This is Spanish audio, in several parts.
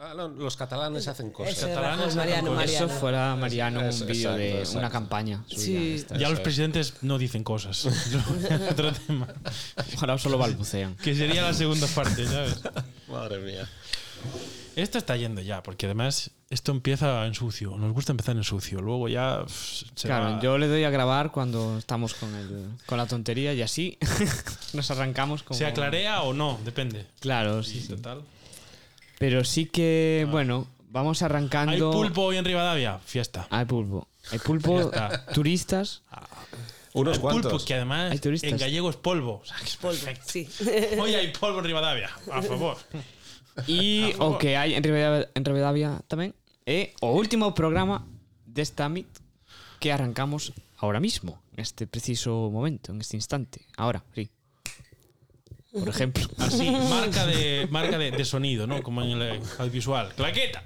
Ah, no, Los catalanes hacen cosas. Ese catalanes Rajoy, Mariano, hacen cosas. Mariano. Eso fuera Mariano un vídeo de exacto, una campaña. suya, Sí. esta. Ya los es. presidentes no dicen cosas. Otro tema. Ahora solo balbucean. Que sería la segunda parte, ¿sabes? Madre mía. Esto está yendo ya, porque además esto empieza en sucio. Nos gusta empezar en sucio. Luego ya pff, se Claro, va- yo le doy a grabar cuando estamos con, el, con la tontería y así nos arrancamos con. se aclarea o no, depende. Claro, Sí, sí. total. Pero sí que, bueno, vamos arrancando. ¿Hay pulpo hoy en Rivadavia? Fiesta. Hay pulpo. Hay pulpo, turistas. Unos Hay cuantos. pulpo que además Hay turistas. en gallego es polvo. O sea, que es Polvo, perfecto. sí. Hoy hay polvo en Rivadavia, a favor. Y Por favor. o que hai en Rivadavia, en Rivadavia tamén é o último programa desta MIT que arrancamos ahora mismo, neste preciso momento, en este instante. Ahora, sí. Por ejemplo. Así, marca de marca de, de sonido, ¿no? Como en el audiovisual. Claqueta.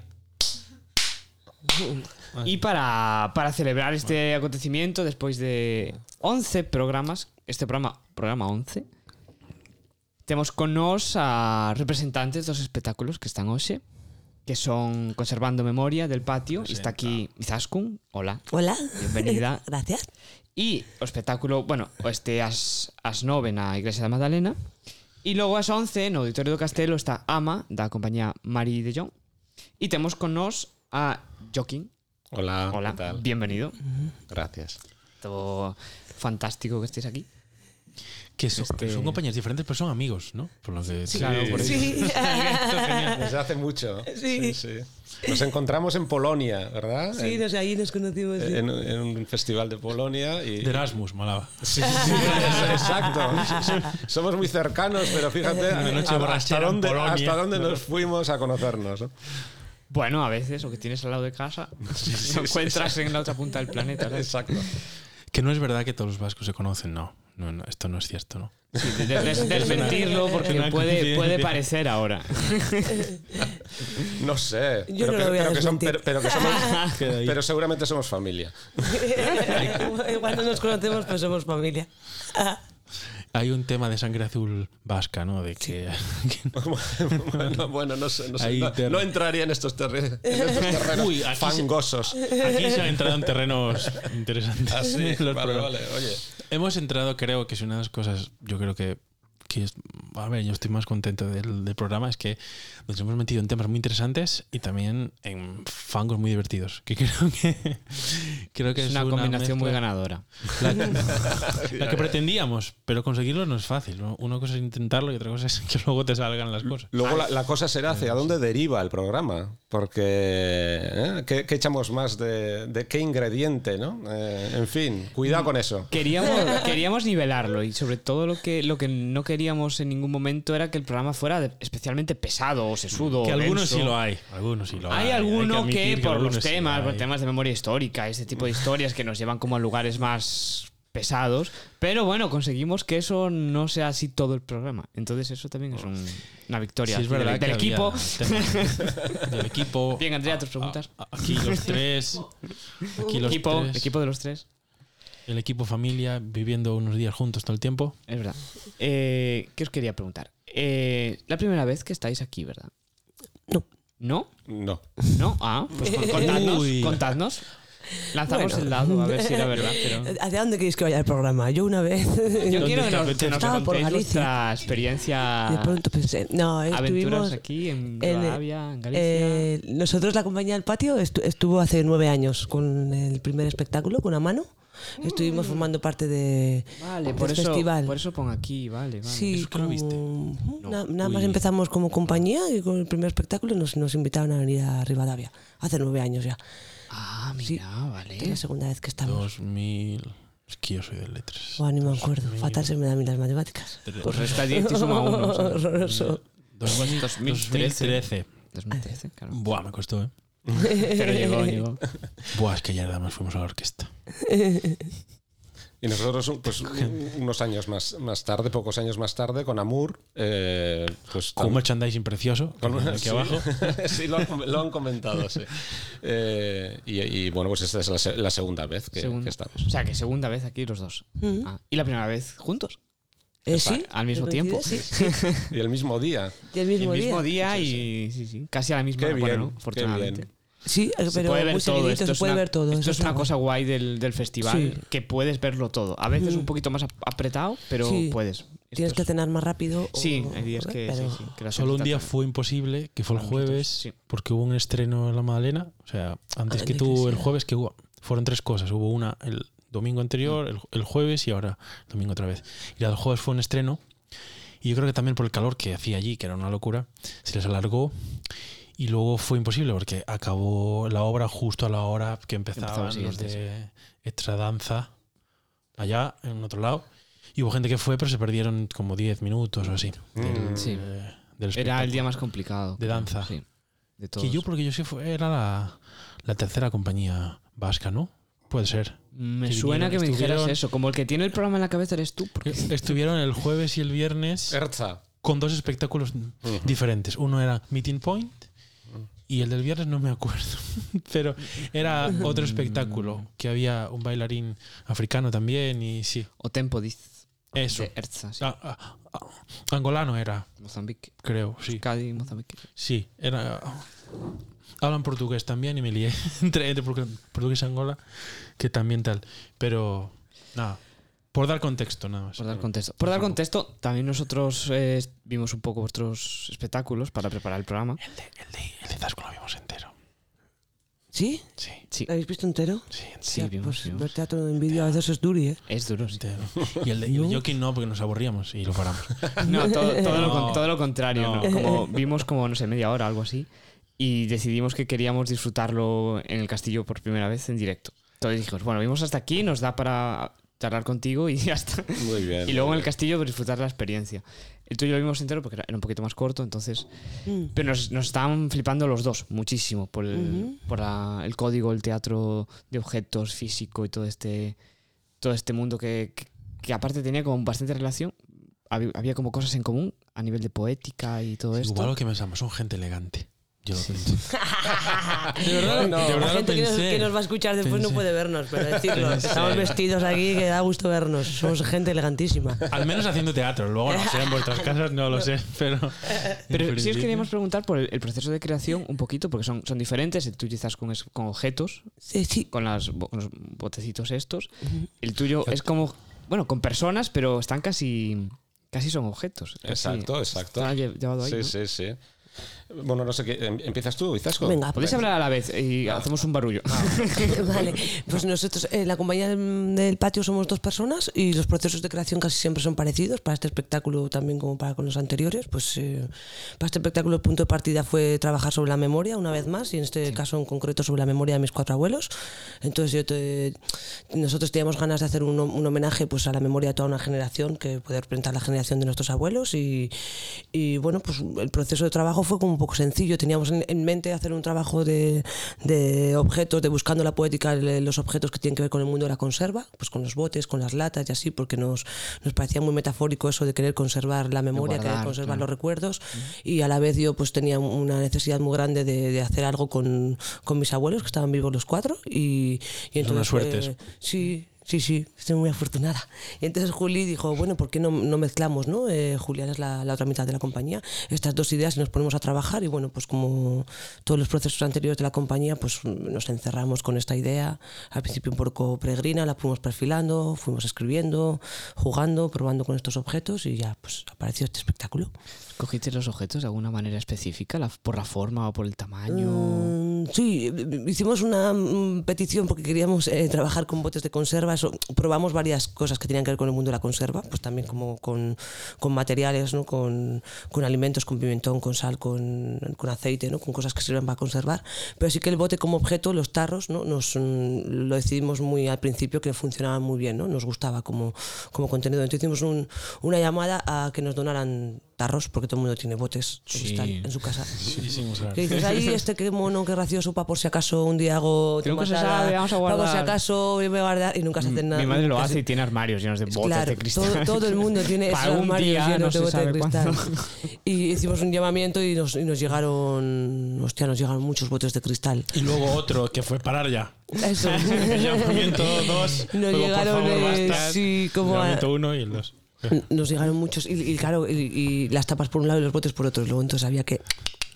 Y para, para celebrar este acontecimiento, despois de 11 programas, este programa, programa 11, temos con nós a representantes dos espectáculos que están hoxe, que son Conservando Memoria del Patio, está aquí Izaskun, hola, Hola. Bienvenida. Gracias. E o espectáculo, bueno, este as, as 9 na Igrexa da Magdalena. E logo as 11 no Auditorio do Castelo está Ama da compañía Mari de Jong. E temos con nós a Joaquín. Hola, Hola, ¿qué tal? bienvenido. Gracias. Todo fantástico que estés aquí Que son, Este- son compañías diferentes, pero son amigos, ¿no? Por lo que Claro, por eso. Sí. Desde hace mucho. Sí. sí. Nos encontramos en Polonia, ¿verdad? Sí, en, nos, ahí nos conocimos. sí. en- en un festival de Polonia. Y, De Erasmus, malaba. Sí, sí, sí, exacto. Somos muy cercanos, pero fíjate Una noche a- hasta dónde, hasta dónde nos fuimos a conocernos. ¿no? Bueno, a veces, o que tienes al lado de casa Lo encuentras en la otra punta del planeta ¿sabes? Exacto. Que no es verdad que todos los vascos se conocen, no. No, no, esto no es cierto, ¿no? Sí, de- de- des- desmentirlo porque puede, puede parecer ahora No sé. Yo pero, no que, lo voy a pero, que son- pero- pero que somos- Queda ahí. pero seguramente somos familia. Cuando nos conocemos, pues somos familia. Hay un tema de sangre azul vasca, ¿no? De que, bueno, bueno, no sé. No, sé, no, entraría en estos, terre- en estos terrenos Uy, aquí se- fangosos. aquí se ha entrado en terrenos interesantes. Ah, sí, vale, vale. Oye, Hemos entrado, creo que es una de las cosas, yo creo que, que es, a ver, yo estoy más contento del, del programa, es que nos hemos metido en temas muy interesantes y también en fangos muy divertidos, que creo que creo que Es es, una combinación muy ganadora La, la que pretendíamos, pero conseguirlo no es fácil. ¿no? Una cosa es intentarlo y otra cosa es que luego te salgan las cosas. Luego la, la cosa será hacia dónde deriva el programa, porque ¿eh? ¿qué, qué echamos más de, de qué ingrediente, no? Eh, en fin, cuidado con eso. Queríamos, queríamos nivelarlo y sobre todo lo que, lo que no queríamos en ningún momento era que el programa fuera de- especialmente pesado o sesudo. Que o algunos denso. sí lo hay. Algunos sí lo hay. Hay alguno que, por los sí temas, por temas de memoria histórica, este tipo de historias que nos llevan como a lugares más pesados, pero bueno, conseguimos que eso no sea así todo el programa. Entonces eso también es un- una victoria Sí, es del- verdad del, equipo. del equipo. Bien, Andrea, tus preguntas. A- a- Aquí los tres. Aquí los equipo, tres. equipo de los tres. El equipo familia viviendo unos días juntos todo el tiempo. Es verdad. Eh, ¿Qué os quería preguntar? Eh, la primera vez que estáis aquí, ¿verdad? No. ¿No? No. ¿No? Ah, pues contadnos. Lanzamos Bueno. el dado a ver si era verdad. Pero... ¿Hacia dónde queréis que vaya el programa? Yo una vez. Yo ¿Dónde quiero que nos, que nos Estaba por contéis Galicia. vuestra experiencia. De pronto pensé. No, aventuras estuvimos. aquí en en, Rivadavia, en Galicia. eh, nosotros, la compañía del patio, estu- estuvo hace nueve años con el primer espectáculo, con Amano. Estuvimos formando parte de, vale, por eso, festival. por eso pon aquí, vale, vale. Sí, ¿Eso que lo viste? como- No. na- nada más empezamos como compañía y con el primer espectáculo nos, nos invitaron a venir a Rivadavia. Hace nueve años ya. Ah, mira, Sí. Es la vale. segunda vez que estamos. 2000. Es que yo soy de letras. Buah, ni me acuerdo. 2000. Fatal se me dan a mí las matemáticas. Pues resta 10 y suma 1. Horroroso. 2000, 2013. 2013. 2013, claro. Buah, me costó, ¿eh? Pero llegó, llegó. Buah, es que ya además fuimos a la orquesta. Y nosotros, pues, un- unos años más, más tarde, pocos años más tarde, con Amur, eh, pues Con un merchandising precioso. con aquí sí. abajo. sí, lo han, lo han comentado, sí. Eh, y, y, bueno, pues esta es la, se- la segunda vez que, estamos. O sea, que segunda vez aquí los dos. Ah, ¿Y la primera vez juntos? Eh, sí. al mismo tiempo. Sí, sí. Y el mismo día. Y el mismo, el mismo día. día, y sí, sí, casi a la misma hora, bueno, bien, ¿no? qué afortunadamente. Sí, eh, Se pero puede ver muy todo. Esto se es puede una, ver todo. esto es una cosa guay del, del festival, Sí. que puedes verlo todo. A veces Mm. un poquito más ap- apretado, pero Sí. puedes. Tienes que cenar más rápido. o- Sí, hay días que, pero- sí, sí, que Solo un día fue imposible, que fue el jueves, sí. porque hubo un estreno en la Madalena. O sea, antes Ah, que tú, el jueves, que hubo, fueron tres cosas. Hubo una el domingo anterior, el, el jueves y ahora el domingo otra vez. Y la del jueves fue un estreno. Y yo creo que también por el calor que hacía allí, que era una locura, se les alargó. Y luego fue imposible porque acabó la obra justo a la hora que Empezaba empezaban el los de Extra Danza, allá, en otro lado. Y hubo gente que fue, pero se perdieron como 10 minutos o así. Del, Sí. eh, del Era el día más complicado. De danza. Sí. De Que todos. yo, porque yo sí fue, era la, la tercera compañía vasca, ¿no? Puede ser. Me que suena que me dijeras eso. Como el que tiene el programa en la cabeza eres tú. Porque... Estuvieron el jueves y el viernes Erza. con dos espectáculos diferentes. Uno era Meeting Point y el del viernes no me acuerdo. Pero era otro espectáculo que había un bailarín africano también y sí. O Tempo Diz. Eso. De Erza, sí. Ah, ah, ah, angolano era, Mozambique. creo, sí. Euskadi, Mozambique. Sí, era. Hablan portugués también y me lié entre, entre portu- portugués y Angola, que también tal. Pero, nada, por dar contexto, nada más. Por dar contexto. Por dar contexto, también nosotros eh, vimos un poco vuestros espectáculos para preparar el programa. El de, el de, el de Zasco lo vimos entero. ¿Sí? Sí, Sí, ¿Lo habéis visto entero? sí, entero. sí, vimos, pues vimos. ver teatro en vídeo a veces es duri, ¿eh? Es duro, sí. entero. Y el de No. Joking no, porque nos aburríamos y lo paramos. No, todo, todo lo, No. con- todo lo contrario. No. ¿no? Como vimos como, no sé, media hora, algo así. Y decidimos que queríamos disfrutarlo en el castillo por primera vez en directo. Entonces dijimos, bueno, vimos hasta aquí, nos da para charlar contigo y ya está. Muy bien. Y luego en el castillo disfrutar la experiencia. El tuyo lo vimos entero porque era un poquito más corto, entonces... Mm. Pero nos, nos estaban flipando los dos muchísimo por el, por la- el código, el teatro de objetos físico y todo este, todo este mundo que, que, que aparte tenía como bastante relación. Había, había como cosas en común a nivel de poética y todo esto. Igual lo que pensamos, son gente elegante. Yo lo Sí. pensé. de verdad, No, de la verdad La lo gente que nos, pensé. que nos va a escuchar después no puede vernos, pero decirlo. Pensé. Estamos vestidos aquí que da gusto vernos. Somos gente elegantísima. Al menos haciendo teatro. Luego no sé, en vuestras casas no lo sé, pero. Pero sí os queríamos preguntar por el, el proceso de creación un poquito, porque son, son diferentes. El tuyo quizás con, es- con objetos, Sí, sí. con, las, bo- con los botecitos estos. El tuyo es como, bueno, con personas, pero están casi, casi son objetos. Casi Exacto, exacto. Llevado ahí. Sí, ¿no? sí, sí. Bueno, no sé qué. em- ¿Empiezas tú, Izasco? Venga, Podéis hablar a la vez y hacemos un barullo. vale, pues nosotros en la compañía del patio somos dos personas y los procesos de creación casi siempre son parecidos para este espectáculo también como para con los anteriores. Pues eh, para este espectáculo el punto de partida fue trabajar sobre la memoria una vez más y en este caso en concreto sobre la memoria de mis cuatro abuelos. Entonces yo te- nosotros teníamos ganas de hacer un, un homenaje pues a la memoria de toda una generación que puede representar la generación de nuestros abuelos y, y bueno pues el proceso de trabajo fue como un poco sencillo. Teníamos en, en mente hacer un trabajo de, de objetos, de buscando la poética los objetos que tienen que ver con el mundo de la conserva, pues con los botes, con las latas y así, porque nos, nos parecía muy metafórico eso de querer conservar la memoria, guardar, querer conservar claro. los recuerdos. Y a la vez yo pues tenía una necesidad muy grande de, de hacer algo con, con mis abuelos, que estaban vivos los cuatro. Y, y Son unas entonces, suertes. eh, sí, sí, sí, estoy muy afortunada. Y entonces Juli dijo, bueno, ¿por qué no, no mezclamos, no? Eh, Julián es la, la otra mitad de la compañía, estas dos ideas y nos ponemos a trabajar y bueno, pues como todos los procesos anteriores de la compañía, pues nos encerramos con esta idea, al principio un poco peregrina, la fuimos perfilando, fuimos escribiendo, jugando, probando con estos objetos y ya pues apareció este espectáculo. ¿Cogiste los objetos de alguna manera específica? ¿Por la forma o por el tamaño? Mm, sí, hicimos una mm, petición porque queríamos eh, trabajar con botes de conserva. Eso, probamos varias cosas que tenían que ver con el mundo de la conserva, pues también como con, con materiales, ¿no? con, con alimentos, con pimentón, con sal, con, con aceite, ¿no? con cosas que sirven para conservar. Pero sí que el bote como objeto, los tarros, ¿no? Nos, mm, lo decidimos muy al principio que funcionaban muy bien, ¿no? nos gustaba como, como contenido. Entonces hicimos un- una llamada a que nos donaran tarros, porque todo el mundo tiene botes de Sí. cristal en su casa. Sí. Que dices, ahí este qué mono, qué gracioso, para por si acaso un día hago Que nunca se sabe, vamos a pa' por si guardar. acaso voy a guardar y nunca se hacen nada. Mi madre lo hace y tiene armarios llenos de botes Claro, de cristal. todo, todo el mundo tiene esos Para armarios llenos no de botes de cristal. cuándo. Y hicimos un llamamiento y nos, y nos llegaron, hostia, nos llegaron muchos botes de cristal. Y luego otro que fue parar ya. Eso. El llamamiento 2. Nos llegaron, eh, sí, como El llamamiento 1 y el 2. Nos llegaron muchos. Y, y claro, y, y las tapas por un lado y los botes por otro. Luego entonces había que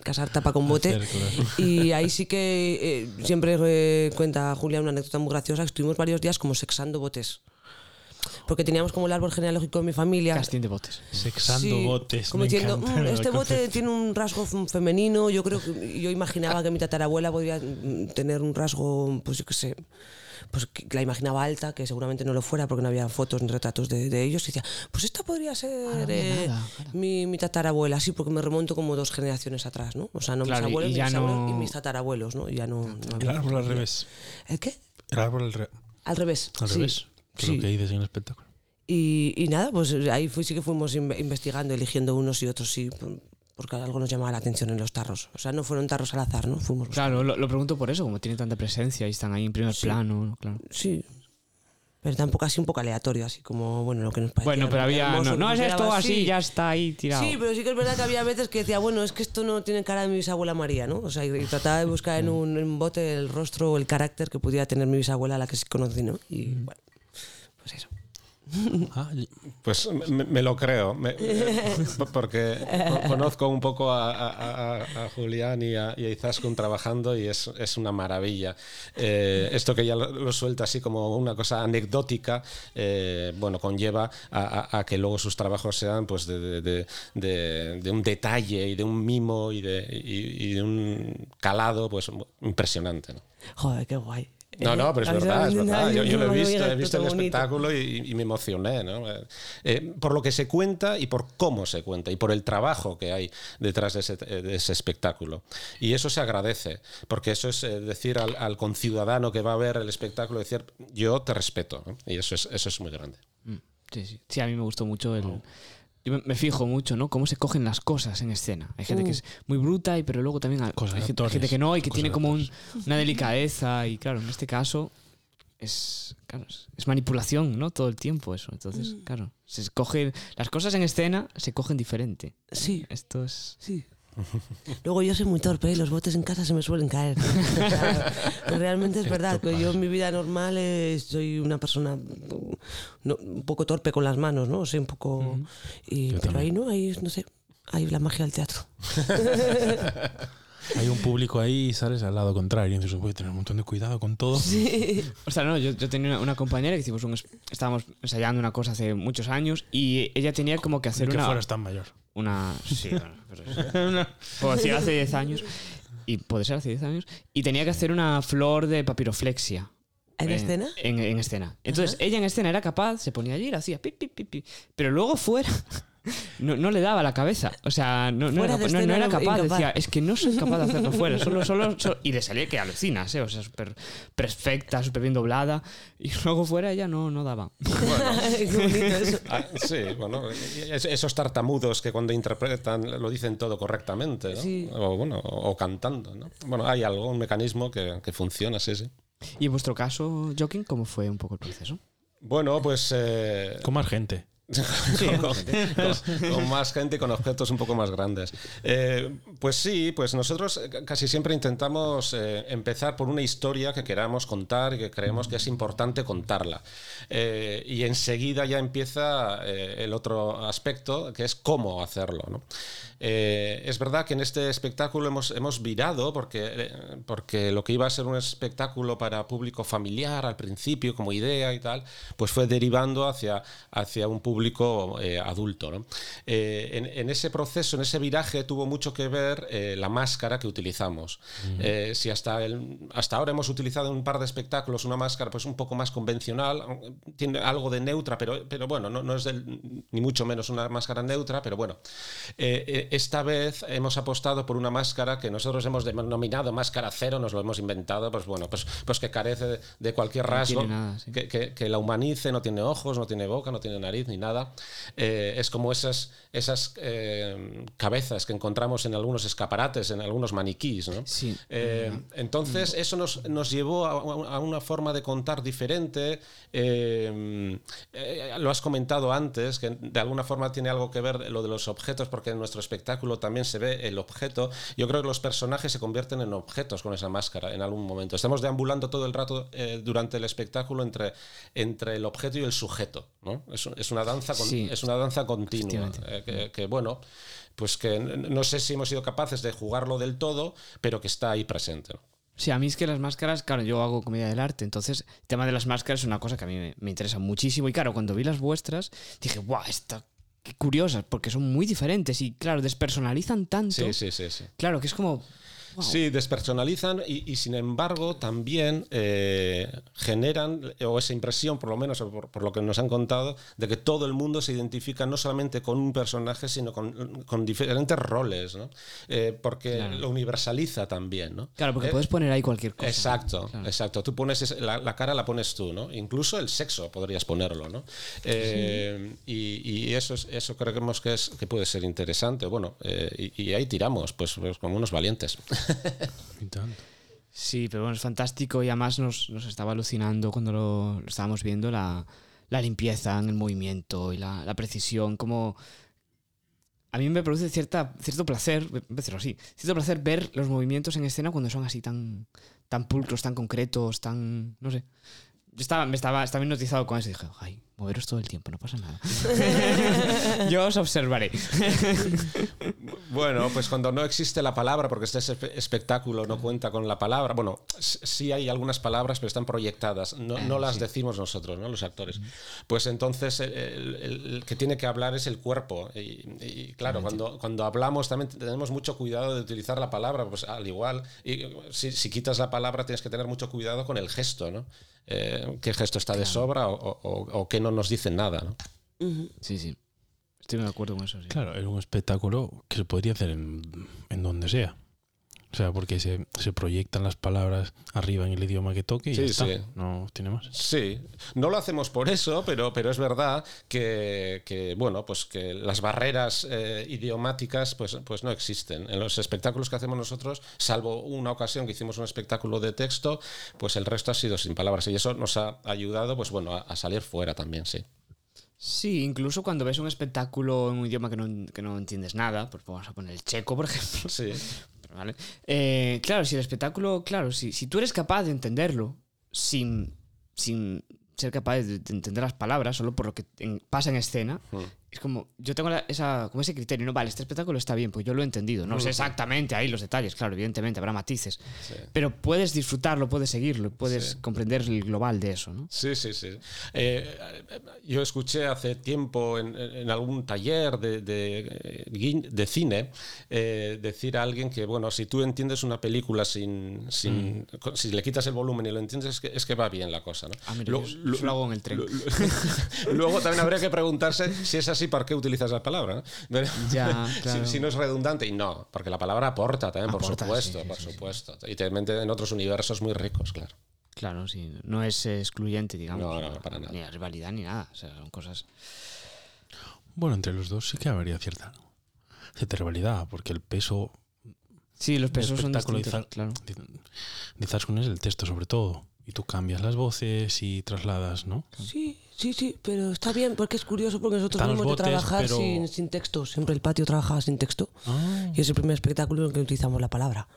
casar tapa con bote. Hacer, claro. Y ahí sí que eh, siempre eh, cuenta Julia una anécdota muy graciosa. que Estuvimos varios días como sexando botes. Porque teníamos como el árbol genealógico de mi familia. Casting de botes. Sexando Sí, botes. Como me diciendo, encanta "Mm, el este bote concepto". tiene un rasgo femenino. Yo creo que yo imaginaba que mi tatarabuela podría mm, tener un rasgo, pues yo qué sé, pues la imaginaba alta, que seguramente no lo fuera porque no había fotos ni retratos de, de ellos. Y decía, pues esta podría ser había eh, nada, claro. mi, mi tatarabuela, sí, porque me remonto como dos generaciones atrás, ¿no? O sea, no Claro, mis abuelos, y mis ya bisabuelos no- y mis tatarabuelos, ¿no? Y ya no, no había- El árbol al revés. ¿El qué? El árbol al, re- Al revés. al sí. revés. Sí. lo que dices en el espectáculo. Y, y nada, pues ahí fui, sí que fuimos in- investigando, eligiendo unos y otros, sí, porque algo nos llamaba la atención en los tarros. O sea, no fueron tarros al azar, ¿no? Fuimos. Claro, lo, lo pregunto por eso, como tiene tanta presencia y están ahí en primer plano. ¿no? Claro. Sí. Pero tampoco así un poco aleatorio, así como, bueno, lo que nos parecía. Bueno, pero había. hermoso, No, no es esto así, ya está ahí tirado. Sí, pero sí que es verdad que había veces que decía, bueno, es que esto no tiene cara de mi bisabuela María, ¿no? O sea, y, trataba de buscar en un, en un bote el rostro o el carácter que pudiera tener mi bisabuela, a la que sí conocí, ¿no? Y bueno, pues eso. Ah, Pues me, me lo creo, me- porque co- conozco un poco a, a- a- a Julián y a, y a Izaskun trabajando y es, es una maravilla. Eh, esto que ya lo, lo suelta así como una cosa anecdótica, eh, bueno, conlleva a, que luego sus trabajos sean pues de, de- de- de- de un detalle y de un mimo y de, y- y de un calado pues impresionante. ¿no? Joder, qué guay. No, no, pero es verdad, es verdad. Yo, yo lo he visto, he visto el espectáculo y, y me emocioné, ¿no? Eh, por lo que se cuenta y por cómo se cuenta y por el trabajo que hay detrás de ese, de ese espectáculo. Y eso se agradece, porque eso es eh, decir al, al conciudadano que va a ver el espectáculo, decir, yo te respeto, ¿no? Y eso es, eso es muy grande. Mm, Sí, sí. Sí, a mí me gustó mucho el. Oh. Yo me- fijo mucho, ¿no? Cómo se cogen las cosas en escena. Hay gente que Uh. es muy bruta, y pero luego también hay, Cosas hay gente, actores, gente que no y que tiene como un- una delicadeza. Y claro, en este caso es, claro, es, es manipulación, ¿no? Todo el tiempo eso. Entonces, Mm. claro, se escogen las cosas en escena se cogen diferente. Sí, Esto es. sí. Luego yo soy muy torpe y los botes en casa se me suelen caer. Realmente es verdad que yo en mi vida normal eh, soy una persona no, un poco torpe con las manos, ¿no? Soy un poco... y- pero ahí no, ahí no sé, ahí la magia del teatro. hay un público ahí y sales al lado contrario. Y dices, voy a tener un montón de cuidado con todo. O sea, no, yo, yo tenía una, una compañera que hicimos un, es- estábamos ensayando una cosa hace muchos años y ella tenía como que hacer que una, fueras tan mayor. Una sí, bueno, pero es- puedo decir hace 10 años y puede ser hace 10 años y tenía que hacer una flor de papiroflexia. ¿En escena? En, en escena. Entonces, ella en escena era capaz, se ponía allí y la hacía pi, pi, pi, pi. Pero luego fuera no, no le daba la cabeza. O sea, no, era, no- era capaz. incapaz. Decía, es que no soy capaz de hacerlo fuera. Solo, solo, solo- Y le salía que alucinas, ¿eh? O sea, súper perfecta, súper bien doblada. Y luego fuera ella no, no daba. Eso. Ah, sí, bueno, es- esos tartamudos que cuando interpretan lo dicen todo correctamente, ¿no? Sí. O, bueno, o, o cantando, ¿no? Bueno, hay algo, un mecanismo que, que funciona, sí, sí. Y en vuestro caso, Joaquín, ¿cómo fue un poco el proceso? Bueno, pues... eh, Con más gente. con, con- más gente con objetos un poco más grandes. Eh, pues sí, pues nosotros eh, casi siempre intentamos eh, empezar por una historia que queramos contar y que creemos que es importante contarla. Eh, y enseguida ya empieza eh, el otro aspecto, que es cómo hacerlo. ¿no? Eh, es verdad que en este espectáculo hemos, hemos virado, porque, porque lo que iba a ser un espectáculo para público familiar al principio, como idea y tal, pues fue derivando hacia, hacia un público eh, adulto. ¿no? Eh, en, en ese proceso, en ese viraje, tuvo mucho que ver eh, la máscara que utilizamos. Eh, si hasta, el, hasta ahora hemos utilizado en un par de espectáculos una máscara pues un poco más convencional, tiene algo de neutra, pero, pero bueno, no, no es del- ni mucho menos una máscara neutra, pero bueno. Esta vez hemos apostado por una máscara que nosotros hemos denominado máscara cero, nos lo hemos inventado, pues bueno, pues, pues que carece de, de cualquier rasgo, tiene nada, sí. que, que- que la humanice, no tiene ojos, no tiene boca, no tiene nariz ni nada. Eh, es como esas, esas eh, cabezas que encontramos en algunos escaparates, en algunos maniquís, ¿no? Sí. Eh, entonces, eso nos, nos llevó a, a una forma de contar diferente. Lo has comentado antes, que de alguna forma tiene algo que ver lo de los objetos, porque en nuestro espectáculo también se ve el objeto. Yo creo que los personajes se convierten en objetos con esa máscara en algún momento. Estamos deambulando todo el rato durante el espectáculo entre, entre el objeto y el sujeto. ¿no? Es, es una danza danza, con- Sí. es una danza continua. Eh, que, que, bueno, pues que no sé si hemos sido capaces de jugarlo del todo, pero que está ahí presente. ¿no? Sí, a mí es que las máscaras, claro, yo hago comedia del arte, entonces el tema de las máscaras es una cosa que a mí me, me interesa muchísimo. Y claro, cuando vi las vuestras, dije, ¡guau! Está, qué curiosas, porque son muy diferentes y, claro, despersonalizan tanto. Sí, sí, sí, sí. Claro, que es como. Wow. Sí, despersonalizan y, y, sin embargo también eh, generan, o esa impresión, por lo menos por, por, lo que nos han contado, de que todo el mundo se identifica no solamente con un personaje, sino con, con diferentes roles, ¿no? Eh, porque Claro. lo universaliza también, ¿no? Claro, porque Eh, puedes poner ahí cualquier cosa. Exacto, Claro. exacto. Tú pones la, la cara la pones tú, ¿no? Incluso el sexo podrías ponerlo, ¿no? Eh, y, y eso es, eso creemos que es que puede ser interesante. Bueno, y, y ahí tiramos, pues, pues como unos valientes. Sí, pero bueno, es fantástico y además nos, nos estaba alucinando cuando lo, estábamos viendo la, la limpieza en el movimiento y la, la precisión, como a mí me produce cierta, cierto placer, cierto placer ver los movimientos en escena cuando son así tan, tan pulcros, tan concretos, tan, no sé. Yo estaba, me estaba, estaba hipnotizado con eso y dije, ay, moveros todo el tiempo, no pasa nada. Yo os observaré. Bueno, pues cuando no existe la palabra, porque este espe- espectáculo no cuenta con la palabra, bueno, sí hay algunas palabras, pero están proyectadas, no, no las decimos nosotros, ¿no? los actores. Pues entonces el, el- el que tiene que hablar es el cuerpo. Y, y claro, cuando, cuando hablamos también tenemos mucho cuidado de utilizar la palabra, pues al igual, y si, si quitas la palabra tienes que tener mucho cuidado con el gesto, ¿no? Eh, ¿Qué gesto está de sobra o, o, qué no nos dice nada, ¿no? Sí, sí. Estoy de acuerdo con eso, sí. Claro, es un espectáculo que se podría hacer en, en donde sea. O sea, porque se, se proyectan las palabras arriba en el idioma que toque y Sí, ya está. sí. No tiene más. Sí, no lo hacemos por eso, pero, pero es verdad que, que, bueno, pues que las barreras eh, idiomáticas pues, pues no existen. En los espectáculos que hacemos nosotros, salvo una ocasión que hicimos un espectáculo de texto, pues el resto ha sido sin palabras y eso nos ha ayudado pues bueno, a, a salir fuera también, sí. Sí, incluso cuando ves un espectáculo en un idioma que no, que no entiendes nada, pues vamos a poner el checo, por ejemplo. Sí, ¿vale? Eh, claro, si el espectáculo, claro, si, si tú eres capaz de entenderlo sin, sin ser capaz de, de entender las palabras, solo por lo que pasa en escena, es como, yo tengo la- esa, como ese criterio, ¿no? Vale, este espectáculo está bien, pues yo lo he entendido. No sé exactamente ahí los detalles, claro, evidentemente habrá matices, pero puedes disfrutarlo, puedes seguirlo, puedes comprender el global de eso, ¿no? Sí, sí, sí. Eh, yo escuché hace tiempo en, en algún taller de, de, eh, de cine eh, decir a alguien que, bueno, si tú entiendes una película sin, sin co- si le quitas el volumen y lo entiendes, es que, es que va bien la cosa. ¿no? Ah, mira, Lo- hago en el tren. lo- Luego también habría que preguntarse si es así, ¿por qué utilizas la palabra? ¿no? Pero- Ya, si- claro. si, no es redundante, y no, porque la palabra aporta también, Aporta, por supuesto, sí, sí, por sí, sí. supuesto. Y te mete en otros universos muy ricos, claro. Claro, sí, no es excluyente, digamos. No, no, para nada. Ni la rivalidad ni nada, o sea, son cosas... Bueno, entre los dos sí que habría cierta, cierta rivalidad, porque el peso Sí, los pesos son distintos, de claro. Zar- de Zaskun es el texto sobre todo. Y tú cambias las voces y trasladas, ¿no? Sí, sí, sí, pero está bien porque es curioso porque nosotros Están de botes, trabajar pero- sin, sin texto. Siempre el patio trabajaba sin texto Ah, y es el primer espectáculo en el que utilizamos la palabra.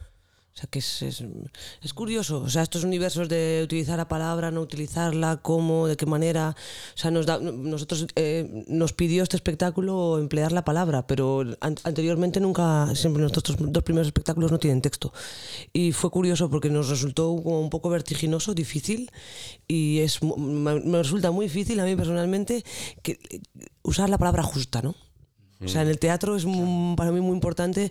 O sea que es, es, curioso. O sea, estos universos de utilizar la palabra, no utilizarla, cómo, de qué manera. O sea, nos da, nosotros eh, nos pidió este espectáculo emplear la palabra, pero an- anteriormente nunca, siempre nuestros dos primeros espectáculos no tienen texto. Y fue curioso porque nos resultó como un poco vertiginoso, difícil, y es me, resulta muy difícil a mí personalmente que, usar la palabra justa, ¿no? O sea, en el teatro es mu- para mí muy importante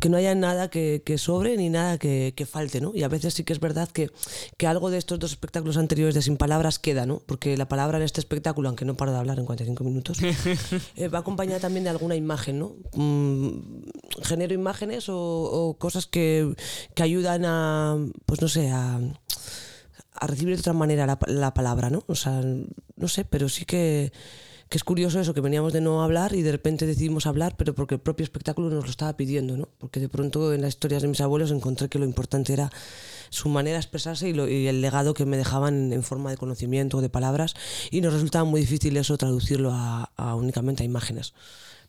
que no haya nada que, que sobre ni nada que, que falte, ¿no? Y a veces sí que es verdad que, que algo de estos dos espectáculos anteriores de Sin Palabras queda, ¿no? Porque la palabra en este espectáculo, aunque no paro de hablar en 45 minutos, eh, va acompañada también de alguna imagen, ¿no? Mm, genero imágenes o, o cosas que, que ayudan a, pues no sé, a a recibir de otra manera la, la palabra, ¿no? O sea, no sé, pero sí que, que es curioso eso, que veníamos de no hablar y de repente decidimos hablar, pero porque el propio espectáculo nos lo estaba pidiendo, ¿no? Porque de pronto en las historias de mis abuelos encontré que lo importante era su manera de expresarse y, el legado que me dejaban en forma de conocimiento o de palabras y nos resultaba muy difícil eso traducirlo únicamente a imágenes.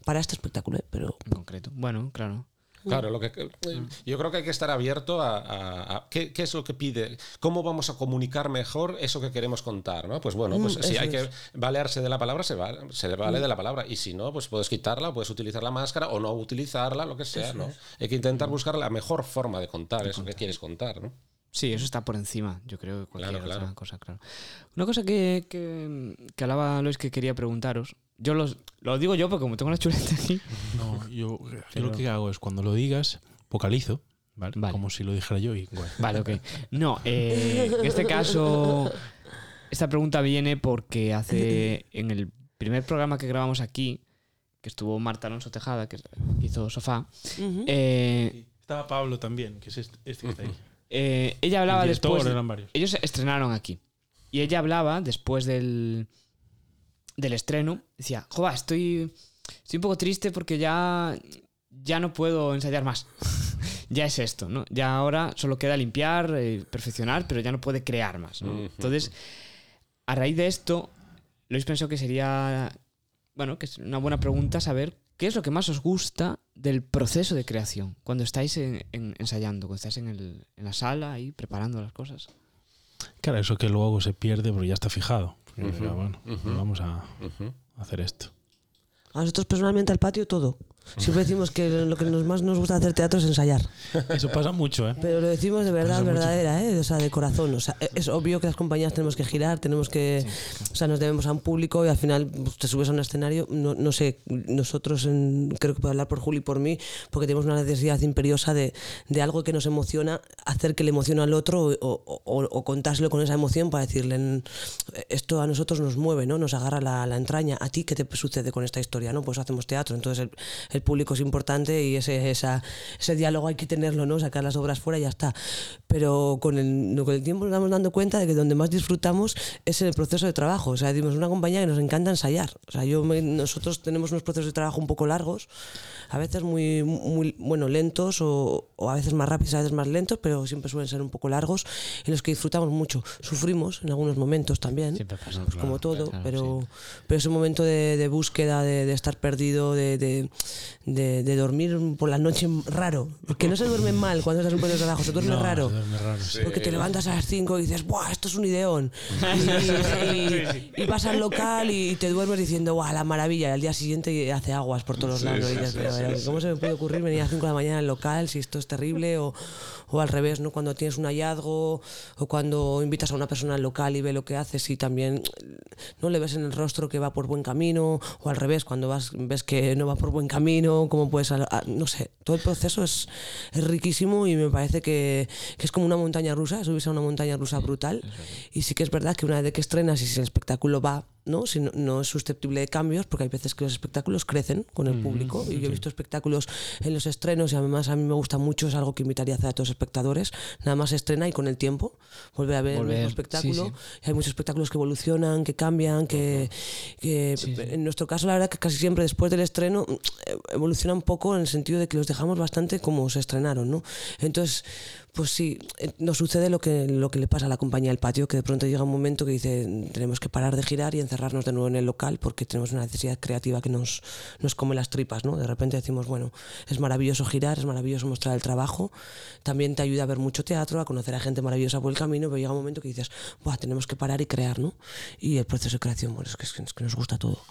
Para este espectáculo, ¿eh? pero En concreto. Bueno, claro. Claro, lo que, yo creo que hay que estar abierto a, a- a- ¿qué, qué es lo que pide, cómo vamos a comunicar mejor eso que queremos contar, ¿no? Pues bueno, pues Mm, si hay es. que valerse de la palabra, se, va, se vale de la palabra. Y si no, pues puedes quitarla, puedes utilizar la máscara o no utilizarla, lo que sea, ¿no? Hay que intentar buscar la mejor forma de contar eso que quieres contar, ¿no? Sí, eso está por encima, yo creo, de cualquier Claro, otra claro. cosa, claro. Una cosa que, que, que hablaba Luis que quería preguntaros, yo los, lo digo yo porque como tengo la chuleta aquí, No, yo, yo Pero- lo que hago es cuando lo digas, vocalizo, ¿vale? Vale. Como si lo dijera yo y bueno. Vale, ok. No, eh, en este caso, esta pregunta viene porque hace en el primer programa que grabamos aquí, que estuvo Marta Alonso Tejada, que hizo Sofá, eh, Estaba Pablo también, que es este, este que está ahí. eh, ella hablaba El director, después. de- eran varios. ellos se estrenaron aquí. Y ella hablaba después del, del estreno. Decía, Jova, estoy, estoy un poco triste porque ya, ya no puedo ensayar más. ya es esto, ¿no? Ya ahora solo queda limpiar, eh, perfeccionar, pero ya no puede crear más. Entonces, a raíz de esto, Luis pensó que sería, bueno, que es una buena pregunta saber qué es lo que más os gusta del proceso de creación cuando estáis en- en- ensayando, cuando estáis en, el- en la sala ahí preparando las cosas. Claro, eso que luego se pierde porque ya está fijado. Porque, Ujú, bueno, vamos a hacer esto. A nosotros personalmente al patio todo. Siempre decimos que lo que nos más nos gusta hacer teatro es ensayar. Eso pasa mucho, ¿eh? Pero lo decimos de verdad, verdadera, ¿eh? O sea, de corazón. O sea, e- es obvio que las compañías tenemos que girar, tenemos que. O sea, nos debemos a un público y al final pues, te subes a un escenario. No, no sé, nosotros, en- creo que puedo hablar por Juli y por mí, porque tenemos una necesidad imperiosa de, de algo que nos emociona, hacer que le emocione al otro o, o- o- o contárselo con esa emoción para decirle, "En- esto a nosotros nos mueve, ¿no? Nos agarra la, la entraña. ¿A ti qué te sucede con esta historia? ¿no? Pues hacemos teatro, entonces el, el público es importante y ese, esa, ese diálogo hay que tenerlo, ¿no? Sacar las obras fuera y ya está. Pero con el, con el tiempo nos vamos dando cuenta de que donde más disfrutamos es en el proceso de trabajo. O sea, dimos una compañía que nos encanta ensayar. O sea, yo me- nosotros tenemos unos procesos de trabajo un poco largos, a veces muy, muy bueno, lentos o, o a veces más rápidos, a veces más lentos, pero siempre suelen ser un poco largos en los que disfrutamos mucho. Sufrimos en algunos momentos también Siempre pasa. pues como todo, claro, pero, pero ese momento de, de búsqueda, de, de estar perdido, de, de, de- de dormir por la noche raro. Porque no se duerme mal cuando estás en un proceso de trabajo, se duerme No, raro. se duerme raro, sí. Porque te levantas a las 5 y dices, ¡buah, esto es un ideón! Y, y- vas al local y te duermes diciendo, ¡buah, la maravilla! Y al día siguiente hace aguas por todos los lados. "Pero, pero, ¿Cómo se me puede ocurrir venir a las 5 de la mañana al local si esto es terrible? O, o al revés, ¿no? Cuando tienes un hallazgo o cuando invitas a una persona al local y ve lo que haces y también no le ves en el rostro que va por buen camino o al revés, cuando vas ves que no va por buen camino, cómo puedes, a- a- no sé, todo el proceso es, es riquísimo y me parece que, que es como una montaña rusa, subirse a una montaña rusa brutal. Y sí que es verdad que una vez que estrenas y si el espectáculo va, ¿no? Si no, no es susceptible de cambios, porque hay veces que los espectáculos crecen con el público y yo he visto espectáculos en los estrenos y además a mí me gusta mucho, es algo que invitaría a hacer a todos los espectadores, nada más se estrena y con el tiempo volver a ver el sí, espectáculo. sí. Hay muchos espectáculos que evolucionan, que cambian, que, que en nuestro caso la verdad que casi siempre después del estreno eh, evoluciona un poco en el sentido de que los dejamos bastante como se estrenaron, ¿no? Entonces, pues sí, eh, nos sucede lo que, lo que le pasa a la compañía del patio, que de pronto llega un momento que dice tenemos que parar de girar y encerrarnos de nuevo en el local porque tenemos una necesidad creativa que nos, nos come las tripas, ¿no? De repente decimos, bueno, es maravilloso girar, es maravilloso mostrar el trabajo, también te ayuda a ver mucho teatro, a conocer a gente maravillosa por el camino, pero llega un momento que dices, Buah, tenemos que parar y crear, ¿no? Y el proceso de creación, bueno, es que, es que nos gusta todo.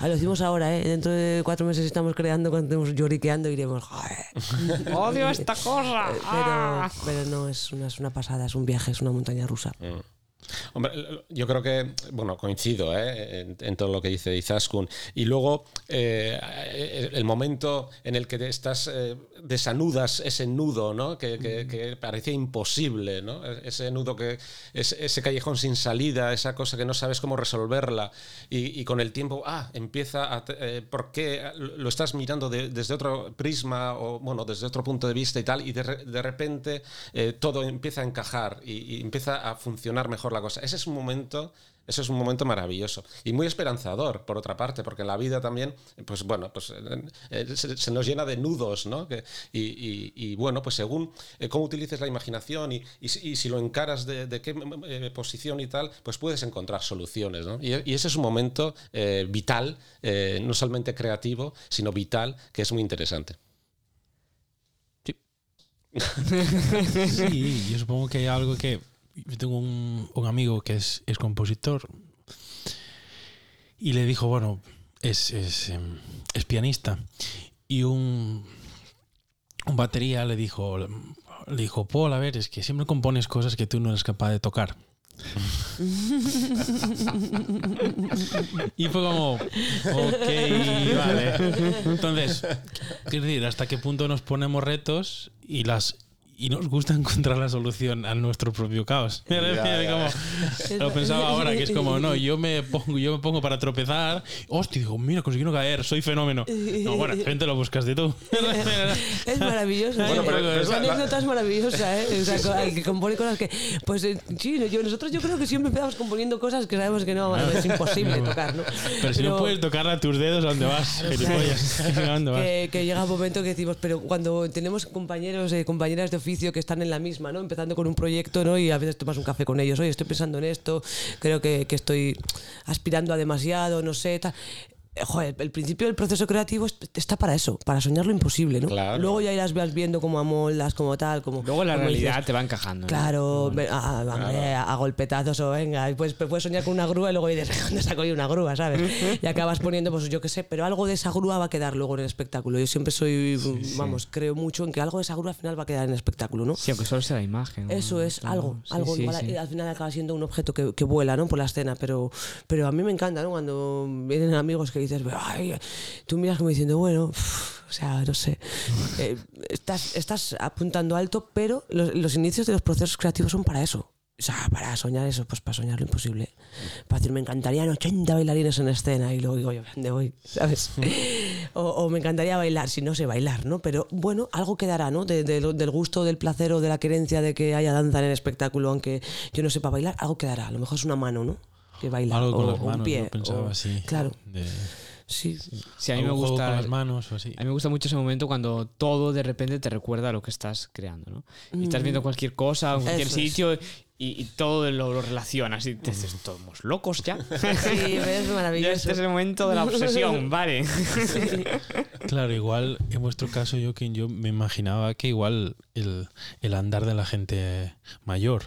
Ah, lo decimos ahora, ¿eh? Dentro de cuatro meses estamos creando, cuando estemos lloriqueando y diremos, joder. ¡Odio esta cosa! Pero, ¡Ah! pero no, es una, es una pasada, es un viaje, es una montaña rusa. Hombre, yo creo que, bueno, coincido ¿eh? en, en todo lo que dice Izaskun. Y luego, eh, el momento en el que estás, eh, desanudas ese nudo, ¿no? Que, que- que parecía imposible, ¿no? Ese nudo que, ese, ese callejón sin salida, esa cosa que no sabes cómo resolverla. Y, y con el tiempo, ah, empieza a. eh, ¿Por qué lo estás mirando de- desde otro prisma o, bueno, desde otro punto de vista y tal? Y de, de repente todo empieza a encajar y, y empieza a funcionar mejor la cosa. Ese es un momento. Eso es un momento maravilloso y muy esperanzador, por otra parte, porque en la vida también, pues bueno, pues eh, eh, se, se nos llena de nudos, ¿no? Que- y, y- y, bueno, pues según eh, cómo utilices la imaginación y, y si- y si lo encaras de, de qué eh, posición y tal, pues puedes encontrar soluciones, ¿no? Y, y ese es un momento eh, vital, eh, no solamente creativo, sino vital, que es muy interesante. Sí, yo supongo que hay algo que. Yo tengo un, amigo que es, compositor y le dijo, bueno, em, es pianista. Y un, un batería le dijo, le dijo, Paul, a ver, es que siempre compones cosas que tú no eres capaz de tocar. y fue como, ok, vale. Entonces, quiero decir, hasta qué punto nos ponemos retos y las y nos gusta encontrar la solución a nuestro propio caos. Ya, ya. Como- lo pensaba ahora, que es como, no, yo me pongo, yo me pongo para tropezar, hostia, digo, mira, conseguí no caer, soy fenómeno. No, bueno, gente lo buscas de tú. Es maravilloso. Bueno, pero- pero es Esa anécdota es maravillosa, ¿eh? O sea, co- al que compone cosas que. Pues eh, sí, yo, nosotros yo creo que siempre empezamos componiendo cosas que sabemos que no, es imposible tocar, ¿no? Pero si no puedes tocarla a tus dedos, ¿a dónde vas? Gilipollas. ¿A dónde vas? que, que llega un momento que decimos, pero cuando tenemos compañeros, eh, compañeras de que están en la misma, ¿no? Empezando con un proyecto, ¿no? Y a veces tomas un café con ellos, oye, estoy pensando en esto, creo que, estoy aspirando a demasiado, no sé. Eh, Joder, el principio del proceso creativo es- está para eso, para soñar lo imposible, ¿no? Claro. Luego ya irás viendo como amoldas, como tal, como... Luego la como realidad dices, te va encajando. ¿no? Claro, ve- a, a- golpetazos o venga, y pues puedes soñar con una grúa y luego dices, ¿dónde saco yo una grúa, sabes? Y acabas poniendo, pues yo qué sé, pero algo de esa grúa va a quedar luego en el espectáculo. Yo siempre soy, vamos, creo mucho en que algo de esa grúa al final va a quedar en el espectáculo, ¿no? Sí, aunque solo sea la imagen. Eso es Claro. algo, Sí, algo sí, igual, sí. al final acaba siendo un objeto que, que vuela, ¿no? Por la escena, pero, pero a mí me encanta, ¿no? Cuando vienen amigos que dices, ay, tú miras como diciendo, bueno, o sea, no sé, eh, estás, estás apuntando alto, pero los, los inicios de los procesos creativos son para eso. O sea, para soñar eso, pues para soñar lo imposible. Para decir, me encantarían 80 bailarines en escena y luego digo, yo, ¿dónde voy? ¿Sabes? o, o me encantaría bailar, si no sé bailar, ¿no? Pero bueno, algo quedará, ¿no? De- de lo- del gusto, del placer o de la querencia de que haya danza en el espectáculo, aunque yo no sepa bailar, algo quedará. A lo mejor es una mano, ¿no? Que baila. Algo con o, las o un pie. yo pensaba o- así. Claro, De- sí. Sí, a mí me gusta. con las manos o así. A mí me gusta mucho ese momento cuando todo de repente te recuerda a lo que estás creando, ¿no? Y estás viendo cualquier cosa en cualquier Eso es. sitio y, y todo lo, lo relacionas y te dices, ¿estamos locos ya? Sí, es maravilloso. este es el momento de la obsesión, vale. Claro, igual en vuestro caso, yo que yo me imaginaba que igual el, el andar de la gente mayor,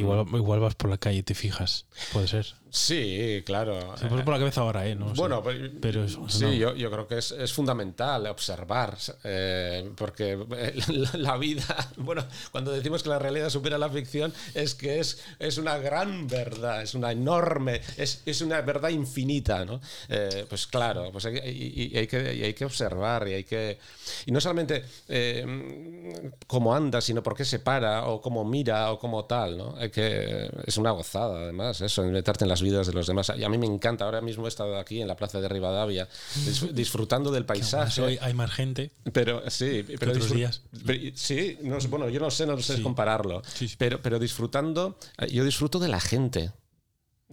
igual, igual vas por la calle y te fijas, puede ser. Sí, claro. Se pasa por la cabeza ahora, ¿eh? No. Bueno, pero, pero eso, sí, no. yo, yo creo que es, es fundamental observar, eh, porque eh, la, la vida, bueno, cuando decimos que la realidad supera la ficción, es que es, es una gran verdad, es una enorme, es, es una verdad infinita, ¿no? Eh, pues claro, pues hay, y- y hay que, y hay que observar y hay que... Y no solamente eh, cómo anda, sino por qué se para, o cómo mira, o cómo tal, ¿no? Hay que, es una gozada, además, eso, meterte en las vidas de los demás. Y a mí me encanta, ahora mismo he estado aquí en la plaza de Rivadavia, dis- disfrutando del paisaje. hoy hay más gente. Pero sí, pero otros días. pero- sí, no bueno, yo no sé, no sé Sí. compararlo, Sí, sí. Pero, pero disfrutando, eh, yo disfruto de la gente.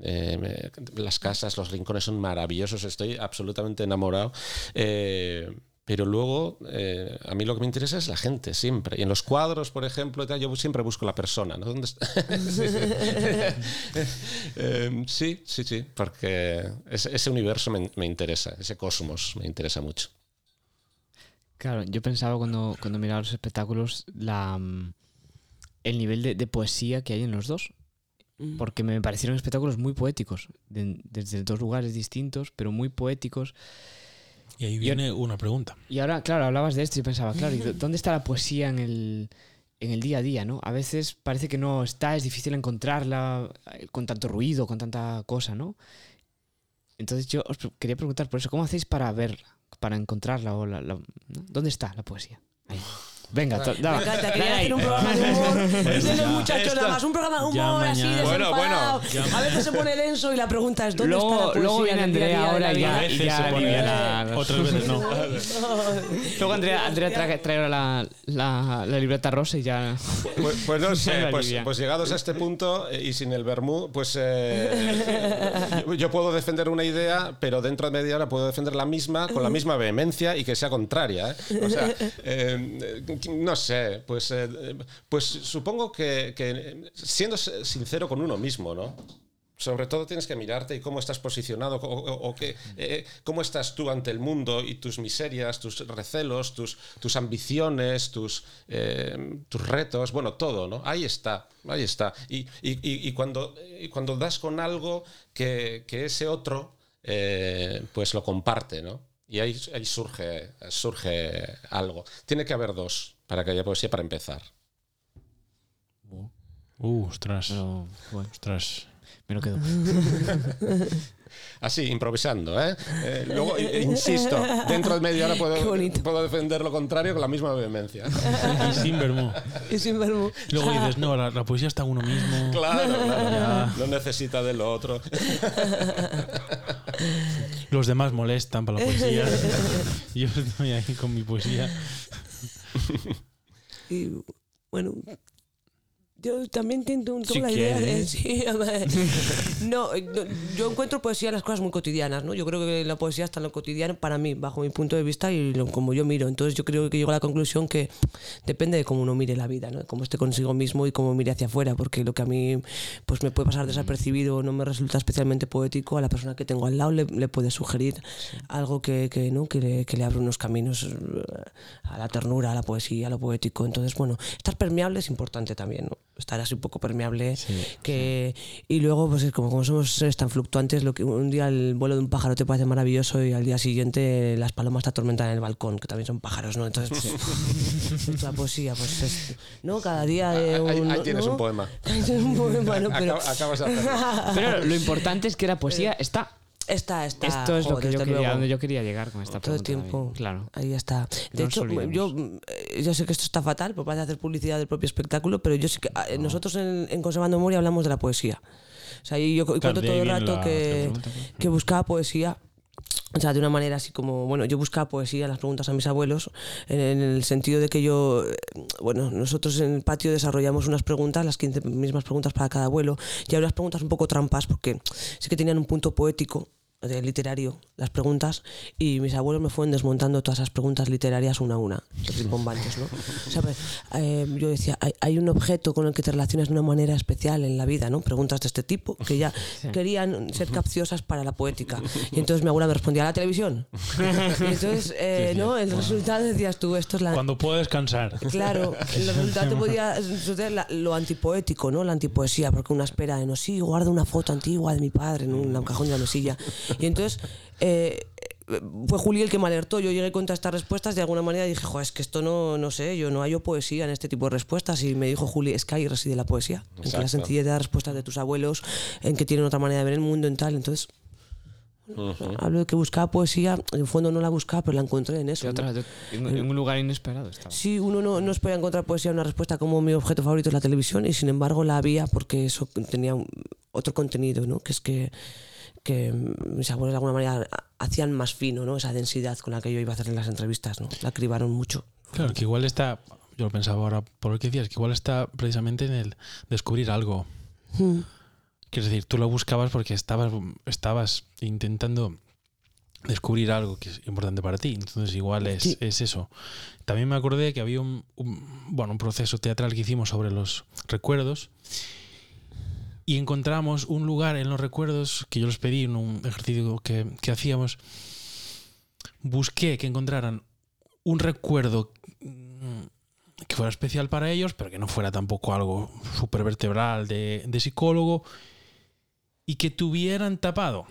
Eh, me- las casas, los rincones son maravillosos, estoy absolutamente enamorado. Eh, pero luego, eh, a mí lo que me interesa es la gente, siempre. Y en los cuadros, por ejemplo, yo siempre busco la persona. ¿no? ¿Dónde está? Eh, sí, sí, sí, porque ese, ese universo me, me interesa, ese cosmos me interesa mucho. Claro, yo pensaba cuando, cuando miraba los espectáculos la, mm, el nivel de, de poesía que hay en los dos. Mm. Porque me parecieron espectáculos muy poéticos, de- desde dos lugares distintos, pero muy poéticos. Y ahí viene una pregunta. Y ahora, claro, hablabas de esto y pensaba, claro, ¿y dó- ¿dónde está la poesía en el, en el día a día? ¿no? A veces parece que no está, es difícil encontrarla eh, con tanto ruido, con tanta cosa, ¿no? Entonces yo os quería preguntar por eso, ¿cómo hacéis para verla, para encontrarla? O la, la- ¿no? ¿Dónde está la poesía? Ahí. Venga, to- Me dale, encanta, dale quería hacer un programa de humor. De los muchachos nada más, un programa de humor así. Bueno, bueno. A veces se pone denso y la pregunta es ¿dónde Luego, está la poesía luego viene Andrea ahora y ya, y Otras veces no. Luego Andrea, Andrea trae, trae ahora la, la, la libreta rosa y ya... Pues, pues no sé, pues, pues llegados a este punto eh, y sin el vermú, pues eh, yo, yo puedo defender una idea, pero dentro de media hora puedo defender la misma con la misma vehemencia y que sea contraria. ¿eh? O sea, eh, no sé, pues, eh, pues supongo que, siendo sincero con uno mismo, ¿no? sobre todo tienes que mirarte y cómo estás posicionado o, qué, eh, cómo estás tú ante el mundo y tus miserias, tus recelos, tus, tus ambiciones, tus, eh, tus retos, bueno, todo, ¿no? Ahí está, ahí está. Y, y- y- cuando, cuando das con algo que, que ese otro, pues lo comparte, ¿no? Y ahí, ahí surge, surge algo. Tiene que haber dos para que haya poesía para empezar. Uh, ostras. Pero, bueno, Ostras. me lo quedo. Así, improvisando, ¿eh? Eh, luego, eh, insisto, dentro de media hora puedo, bonito. puedo defender lo contrario con la misma vehemencia. Y sin vermú. Y sin verbo. Luego dices, no, la, la poesía está en uno mismo. Claro, claro. No necesita de lo otro. Los demás molestan para la poesía. Yo estoy ahí con mi poesía. Y bueno, yo también tengo un- Si la idea de. sí, a ver. no, no, yo encuentro poesía en las cosas muy cotidianas, ¿no? Yo creo que la poesía está en lo cotidiano para mí, bajo mi punto de vista y lo- como yo miro. Entonces yo creo que llego a la conclusión que depende de cómo uno mire la vida, ¿no? Cómo esté consigo mismo y cómo mire hacia afuera, porque lo que a mí pues me puede pasar desapercibido o no me resulta especialmente poético, a la persona que tengo al lado le, le puede sugerir algo que, que, ¿no? que, le, que le abre unos caminos eh, a la ternura, a la poesía, a lo poético. Entonces, bueno, estar permeable es importante también, ¿no? Estar así un poco permeable. que, Y luego, pues es como, como somos seres tan fluctuantes, lo que un día el vuelo de un pájaro te parece maravilloso y al día siguiente las palomas te atormentan en el balcón, que también son pájaros, ¿no? Entonces, pues, la poesía, pues es, ¿no? Cada día... eh, Ahí, tienes ¿no? un poema. Ahí tienes un poema, ¿no? Pero Acab- acabas de hacerlo. Pero lo importante es que la poesía está. Está, está... Esto es lo que yo quería, luego. donde yo quería llegar con esta todo el pregunta. tiempo. Claro. Ahí está. De No hecho, yo, eh, yo sé que esto está fatal por parte de hacer publicidad del propio espectáculo, pero yo sí que eh, nosotros en, en Conservando Memoria hablamos de la poesía. O sea, y yo cu- cuento todo el rato la- que, pregunta, pues. que buscaba poesía. O sea, de una manera así como, bueno, yo buscaba poesía en las preguntas a mis abuelos, en, en el sentido de que yo, eh, bueno, nosotros en el patio desarrollamos unas preguntas, las 15 mismas preguntas para cada abuelo, y hay unas preguntas un poco trampas, porque sí que tenían un punto poético, de literario, las preguntas, y mis abuelos me fueron desmontando todas esas preguntas literarias una a una, rimbombantes, ¿no? O sea, pues, eh, yo decía, hay, hay un objeto con el que te relacionas de una manera especial en la vida, ¿no? Preguntas de este tipo, que ya querían ser capciosas para la poética. Y entonces mi abuela me respondía, ¿la televisión? Y entonces, eh, ¿no? El resultado decías tú, esto es la... Cuando puedo descansar. Claro, el resultado te podía suceder la- lo antipoético, ¿no? La antipoesía, porque una espera de no, sí, guarda una foto antigua de mi padre en un cajón de la mesilla. Y entonces eh, fue Juli el que me alertó. Yo llegué contra estas respuestas de alguna manera dije, joder, es que esto no, no sé, yo no hallo poesía en este tipo de respuestas. Y me dijo Juli, es que ahí reside la poesía. En que la Exacto. sencillez de las respuestas de tus abuelos, en que tienen otra manera de ver el mundo, en tal. Entonces, hablo de que buscaba poesía, en el fondo no la buscaba, pero la encontré en eso. ¿no? otra- de- en, un lugar inesperado estaba. Sí, uno no, no espera encontrar poesía una respuesta como mi objeto favorito es la televisión y sin embargo la había porque eso tenía otro contenido, ¿no? Que es que, que mis abuelos de alguna manera hacían más fino, ¿no? Esa densidad con la que yo iba a hacer las entrevistas, ¿no? La cribaron mucho. Claro, que igual está, yo lo pensaba ahora por lo que decías, que igual está precisamente en el descubrir algo. Mm. Quiero decir, tú lo buscabas porque estabas, estabas intentando descubrir algo que es importante para ti. Entonces igual es, Sí. es eso. También me acordé que había un, un- bueno, un proceso teatral que hicimos sobre los recuerdos y encontramos un lugar en los recuerdos que yo les pedí en un ejercicio que, que hacíamos. Busqué que encontraran un recuerdo mm, que fuera especial para ellos, pero que no fuera tampoco algo súper vertebral de, de psicólogo y que tuvieran tapado.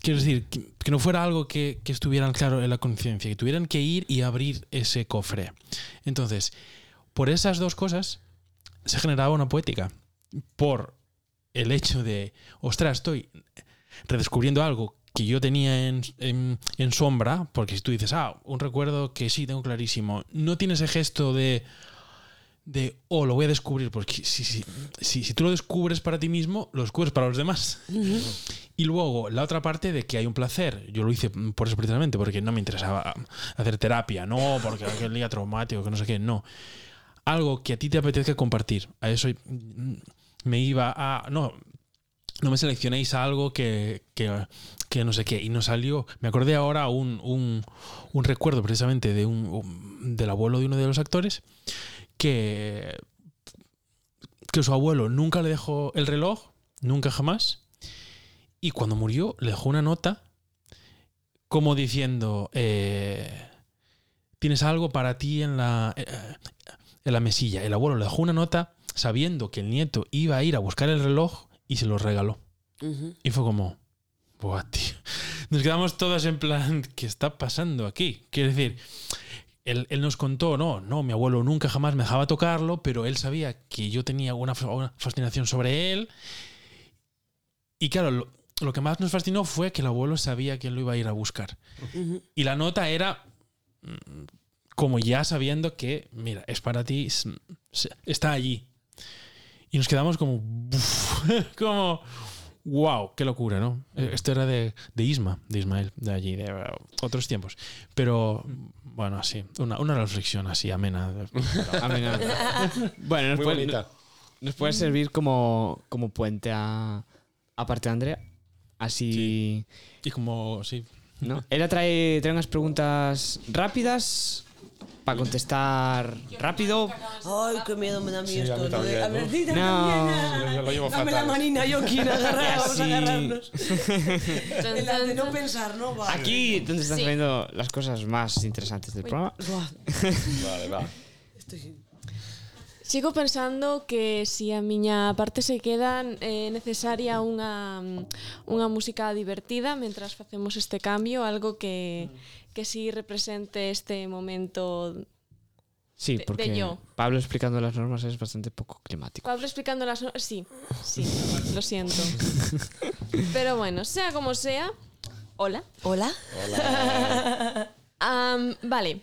Quiero decir, que, no fuera algo que, que estuvieran claro en la conciencia, que tuvieran que ir y abrir ese cofre. Entonces, por esas dos cosas se generaba una poética. Por el hecho de, ostras, estoy redescubriendo algo que yo tenía en, en- en sombra, porque si tú dices, ah, un recuerdo que sí, tengo clarísimo, no tiene ese gesto de, de oh, lo voy a descubrir, porque si, si, si, si tú lo descubres para ti mismo, lo descubres para los demás. Y luego, la otra parte de que hay un placer. Yo lo hice por eso precisamente, porque no me interesaba hacer terapia, no, porque aquel día traumático, que no sé qué, no. Algo que a ti te apetezca compartir. A eso me iba a. No, no me seleccionéis algo que, que, que no sé qué. Y nos salió, me acordé ahora un, un, un recuerdo precisamente de un, un- del abuelo de uno de los actores que, que su abuelo nunca le dejó el reloj nunca jamás. Y cuando murió, le dejó una nota como diciendo, eh, tienes algo para ti en la, eh, en la mesilla. El abuelo le dejó una nota sabiendo que el nieto iba a ir a buscar el reloj y se lo regaló. Y fue como, Buah, tío. Nos quedamos todos en plan, ¿qué está pasando aquí? Quiero decir, él, él nos contó, no, no, mi abuelo nunca jamás me dejaba tocarlo, pero él sabía que yo tenía una, fa- una fascinación sobre él. Y claro, lo, lo que más nos fascinó fue que el abuelo sabía que él lo iba a ir a buscar. Y la nota era mm, como ya sabiendo que, mira, es para ti, está allí. Y nos quedamos como, como, wow, qué locura, ¿no? Eh, Esto era de, de Isma, de Ismael, de allí, de eh, otros tiempos. Pero, bueno, así, una, una reflexión así amena. Amena. bueno, nos Muy puede, bonita. nos puede servir como, como puente a, a parte de Andrea. Así. Y como, sí, ¿no? Ella trae, trae unas preguntas rápidas para contestar rápido. Ay, qué miedo me da a mí Sí, a esto. mí a ver, ¿no? dime, No. también. Yo- lo llevo Dame fatal. la manina, yo quiero agarrar, vamos a agarrarnos. Tan, En la de no pensar, ¿no? Vale. Aquí donde están Sí. saliendo las cosas más interesantes del programa. Vale, va. estoy... Sigo pensando que si a miña parte se queda é necesaria unha, unha música divertida mentras facemos este cambio, algo que, que sí represente este momento. Sí, De- de porque yo. Pablo explicando las normas es bastante poco climático. Pablo explicando las... no- Sí, sí, lo siento. Pero bueno, sea como sea... Hola. ¿Hola? Am, vale.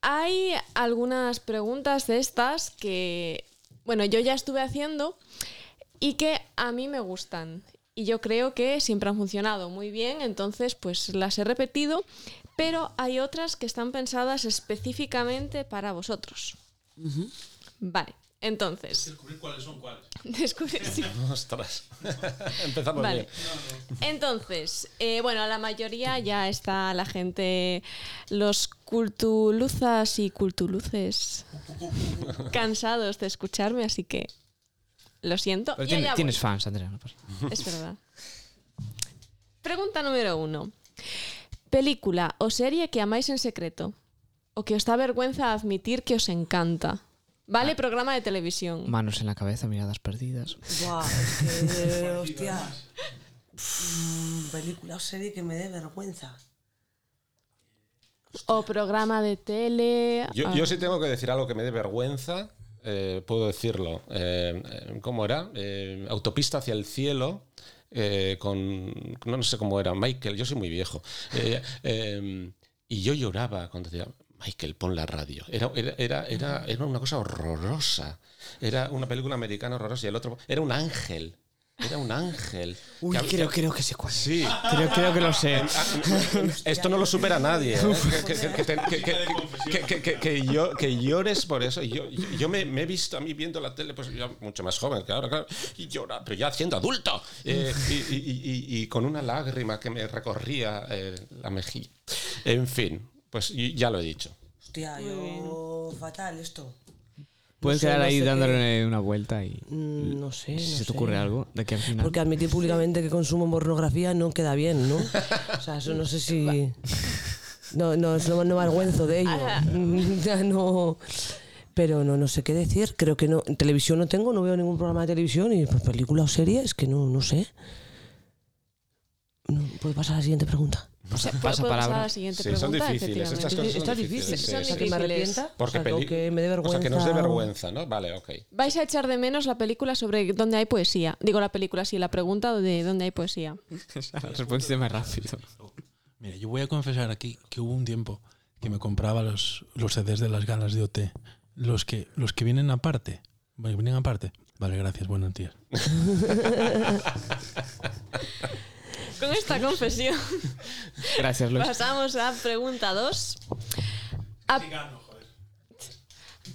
Hay algunas preguntas de estas que, bueno, yo ya estuve haciendo y que a mí me gustan. Y yo creo que siempre han funcionado muy bien, entonces pues las he repetido, pero hay otras que están pensadas específicamente para vosotros. Vale, entonces... descubrir cuáles son cuáles. Descubrir, sí. Ostras. Empezamos Vale. bien. Entonces, eh, bueno, la mayoría ya está la gente, los cultuluzas y cultuluces, cansados de escucharme, así que lo siento. Pero Y tiene- allá voy. tienes fans, Andrea. no pasa. Es verdad. Pregunta número uno. Película o serie que amáis en secreto o que os da vergüenza admitir que os encanta. Ah. Vale, programa de televisión. Manos en la cabeza, miradas perdidas. Buah, es que, hostia. Mm, película o serie que me dé vergüenza. O programa de tele. Yo, ah, yo sí tengo que decir algo que me dé vergüenza. eh, puedo decirlo. Eh, eh, ¿Cómo era? Eh, Autopista hacia el cielo. Eh, con. No, sé cómo era. Michael, yo soy muy viejo. Eh, eh, y yo lloraba cuando decía. Michael, pon la radio. Era, era, era, era una cosa horrorosa. Era una película americana horrorosa y el otro. Era un ángel. Era un ángel. Uy, Que- creo, creo que sé cuál. Sí. Creo, creo que lo sé. Esto no lo supera nadie. Que, que- que- que- que- que- que- que- que que llores por eso. Yo, yo me, me he visto a mí viendo la tele, pues yo mucho más joven que ahora, claro, y llora, pero ya siendo adulto. eh, y, y- y- y- y con una lágrima que me recorría eh, la mejilla. En fin, pues ya lo he dicho. Hostia, yo. Fatal esto. Sé, quedar no ahí sé dándole una vuelta y Mm, No sé. si no se te sé. ocurre algo de aquí al final. Porque admitir públicamente que consumo pornografía no queda bien, ¿no? O sea, eso no sé si. No, no, no, no me avergüenzo de ello. Ya no. Pero no, no sé qué decir. Creo que no. En televisión no tengo, no veo ningún programa de televisión y pues, película o serie es que no, no sé. ¿Puede pasar a la siguiente pregunta? Pasa, ¿Puedo- pasa palabra. a la siguiente Sí, son pregunta? difíciles. Estas cosas son Está difícil. sí, Son sí. O sea, que me arrepienta. Porque, o sea, peli- que me dé o vergüenza. sea, que nos dé vergüenza, ¿no? Vale, ok. Vais a echar de menos la película sobre donde hay poesía. Digo la película, sí, la pregunta de dónde hay poesía. Respondiste más rápido. Mira, yo voy a confesar aquí que hubo un tiempo que me compraba los, los CDs de las galas de OT. Los que, los que vienen aparte. Vale, ¿Vienen aparte? Vale, gracias, buenos días. Con esta confesión Gracias, Luis. pasamos a pregunta 2.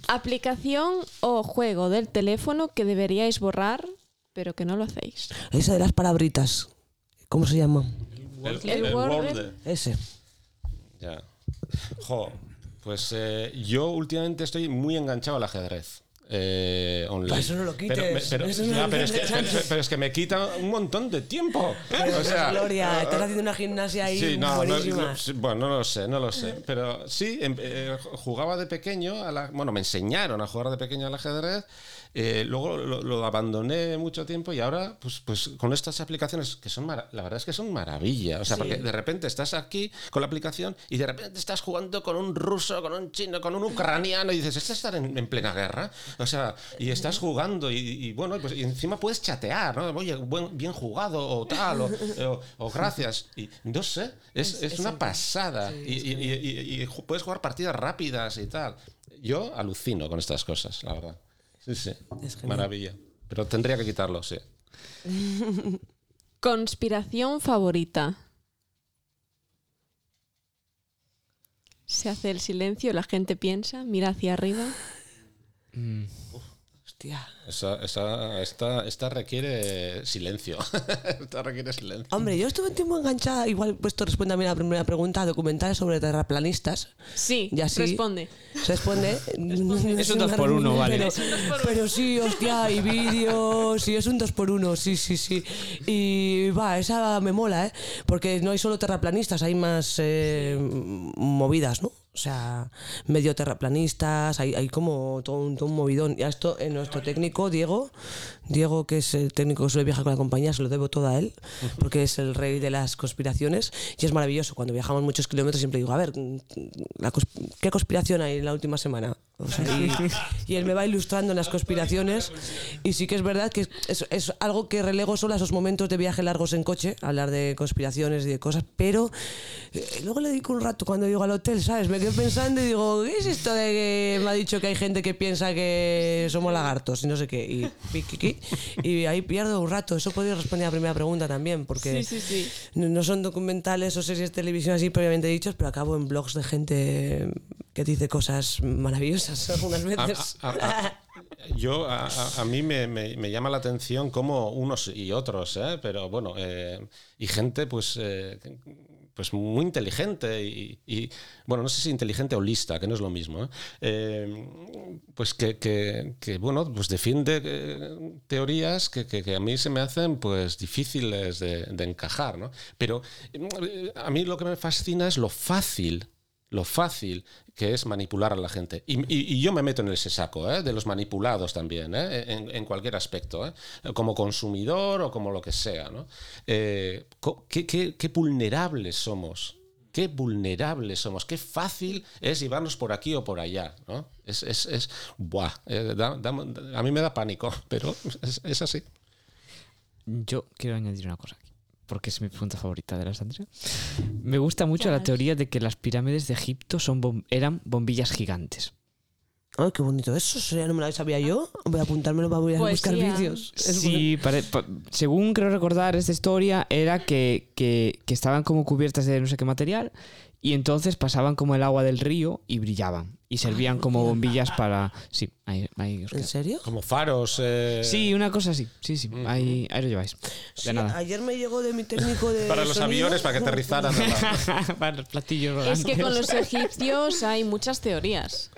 Aplicación o juego del teléfono que deberíais borrar, pero que no lo hacéis. Esa de las palabritas. ¿Cómo se llama? El Word. Word. Ese. Ya. Jo, pues eh, yo últimamente estoy muy enganchado al ajedrez. Eh, online. Pues eso no lo quites, Pero, pero- eso no ya, lo pero es que, pero- pero es que me quita un montón de tiempo. Pero, o sea, Gloria, eh, estás haciendo una gimnasia ahí Sí, no, no, buenísima. no, sí, bueno, no lo sé, no lo sé. Pero sí, em- eh, jugaba de pequeño, a la- bueno, me enseñaron a jugar de pequeño al ajedrez. Eh, luego lo, lo abandoné mucho tiempo y ahora, pues, pues con estas aplicaciones que son, la verdad es que son maravilla. O sea, Sí. porque de repente estás aquí con la aplicación y de repente estás jugando con un ruso, con un chino, con un ucraniano y dices, ¿este está en, en plena guerra? O sea, y estás jugando y, y bueno, pues, y encima puedes chatear, ¿no? Oye, buen- bien jugado o tal, o, o- o gracias. Y no sé, es, Es- es es una pasada. sí, y, y- y- puedes jugar partidas rápidas y tal. Yo alucino con estas cosas, la verdad. Sí, sí. Es. Maravilla. Pero tendría que quitarlo, sí. Conspiración favorita. Se hace el silencio, la gente piensa, mira hacia arriba. Mm. Hostia. Esa, esa- esta, esta requiere silencio. esta requiere silencio. Hombre, yo estuve un tiempo enganchada, igual pues esto responde a mí a la primera pregunta, documentales sobre terraplanistas. Sí, Y así- responde. Responde. Es un dos por uno, vale. Pero, pero sí, hostia, y vídeos, sí, es un 2 por 1 sí, sí, sí. Y va, esa me mola, ¿eh? Porque no hay solo terraplanistas, hay más eh, movidas, ¿no? O sea, medio terraplanistas, hay, hay como todo un, todo un movidón. Y a esto, en nuestro técnico, Diego, Diego, que es el técnico que suele viajar con la compañía, se lo debo todo a él, porque es el rey de las conspiraciones. Y es maravilloso. Cuando viajamos muchos kilómetros, siempre digo, a ver, la cons- ¿qué conspiración hay en la última semana? O sea, y, y él me va ilustrando en las conspiraciones. Y sí que es verdad que es, es algo que relego solo a esos momentos de viaje largos en coche, hablar de conspiraciones y de cosas, pero eh, luego le dedico un rato cuando llego al hotel, ¿sabes? Me quedo pensando y digo, ¿qué es esto de que me ha dicho que hay gente que piensa que somos lagartos y no sé qué? Y, piquiqui, y ahí pierdo un rato. Eso podría responder a la primera pregunta también, porque Sí, sí, sí. no son documentales o series de televisión así previamente dichos, pero acabo en blogs de gente que dice cosas maravillosas algunas A- veces. a- a- yo, a, a- a mí me, me- me llama la atención como unos y otros, ¿eh? pero bueno, eh, y gente pues, eh, pues muy inteligente y, bueno, no sé si inteligente o lista, que no es lo mismo, ¿eh? Eh, pues que, que- bueno, pues defiende eh, teorías que, que- a mí se me hacen pues difíciles de, de encajar, ¿no? Pero a mí lo que me fascina es lo fácil lo fácil que es manipular a la gente. Y, yo me meto en ese saco, ¿eh? de los manipulados también, ¿eh? en, cualquier aspecto, ¿eh? como consumidor o como lo que sea. Eh, qué, vulnerables somos. Qué vulnerables somos, qué fácil es llevarnos por aquí o por allá. ¿no? Es, buah, a mí me da pánico, pero es, es así. Yo quiero añadir una cosa aquí, porque es mi pregunta favorita de la Sandra. Me gusta mucho la teoría de que las pirámides de Egipto son bom- eran bombillas gigantes. Ay, qué bonito eso, ya no me lo sabía yo. Voy a apuntármelo para voy a buscar Poesía. vídeos. Es Sí, pare- pa- según creo recordar esta historia, era que, que- que estaban como cubiertas de no sé qué material y entonces pasaban como el agua del río y brillaban. Y servían como bombillas para... Sí, ahí, ahí os ¿En serio? Como faros. eh, Sí, una cosa así. Sí, sí. Ahí, ahí lo lleváis. De Sí, nada. ayer me llegó de mi técnico de Para los sonido. aviones, para que aterrizaran. para los platillos Es que con los egipcios hay muchas teorías.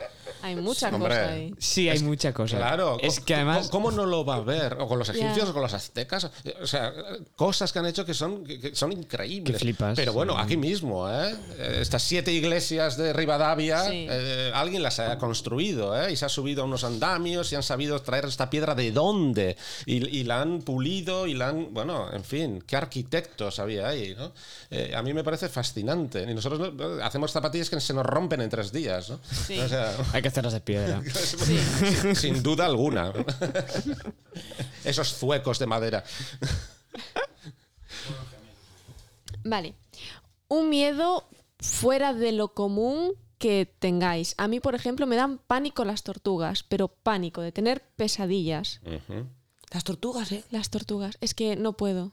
Hay mucha Hombre. cosa ahí. Sí, hay mucha cosa. Claro, Es que además... ¿Cómo no lo va a ver? O con los egipcios o con los aztecas. O sea, cosas que han hecho que son, que- son increíbles. Que flipas. Pero bueno, aquí mismo, ¿eh? Estas siete iglesias de Rivadavia, Sí. eh, alguien las ha construido, ¿eh? Y se ha subido a unos andamios y han sabido traer esta piedra de dónde. Y, y la han pulido y la han. Bueno, en fin, qué arquitectos había ahí, ¿no? Eh, a mí me parece fascinante. Y nosotros ¿no? hacemos zapatillas que se nos rompen en tres días, ¿no? Sí. O sea, Hay que de piedra. sin, sin duda alguna. Esos zuecos de madera. Vale. Un miedo fuera de lo común que tengáis. A mí, por ejemplo, me dan pánico las tortugas, pero pánico de tener pesadillas. Ujú. Las tortugas, ¿eh? Las tortugas. Es que no puedo.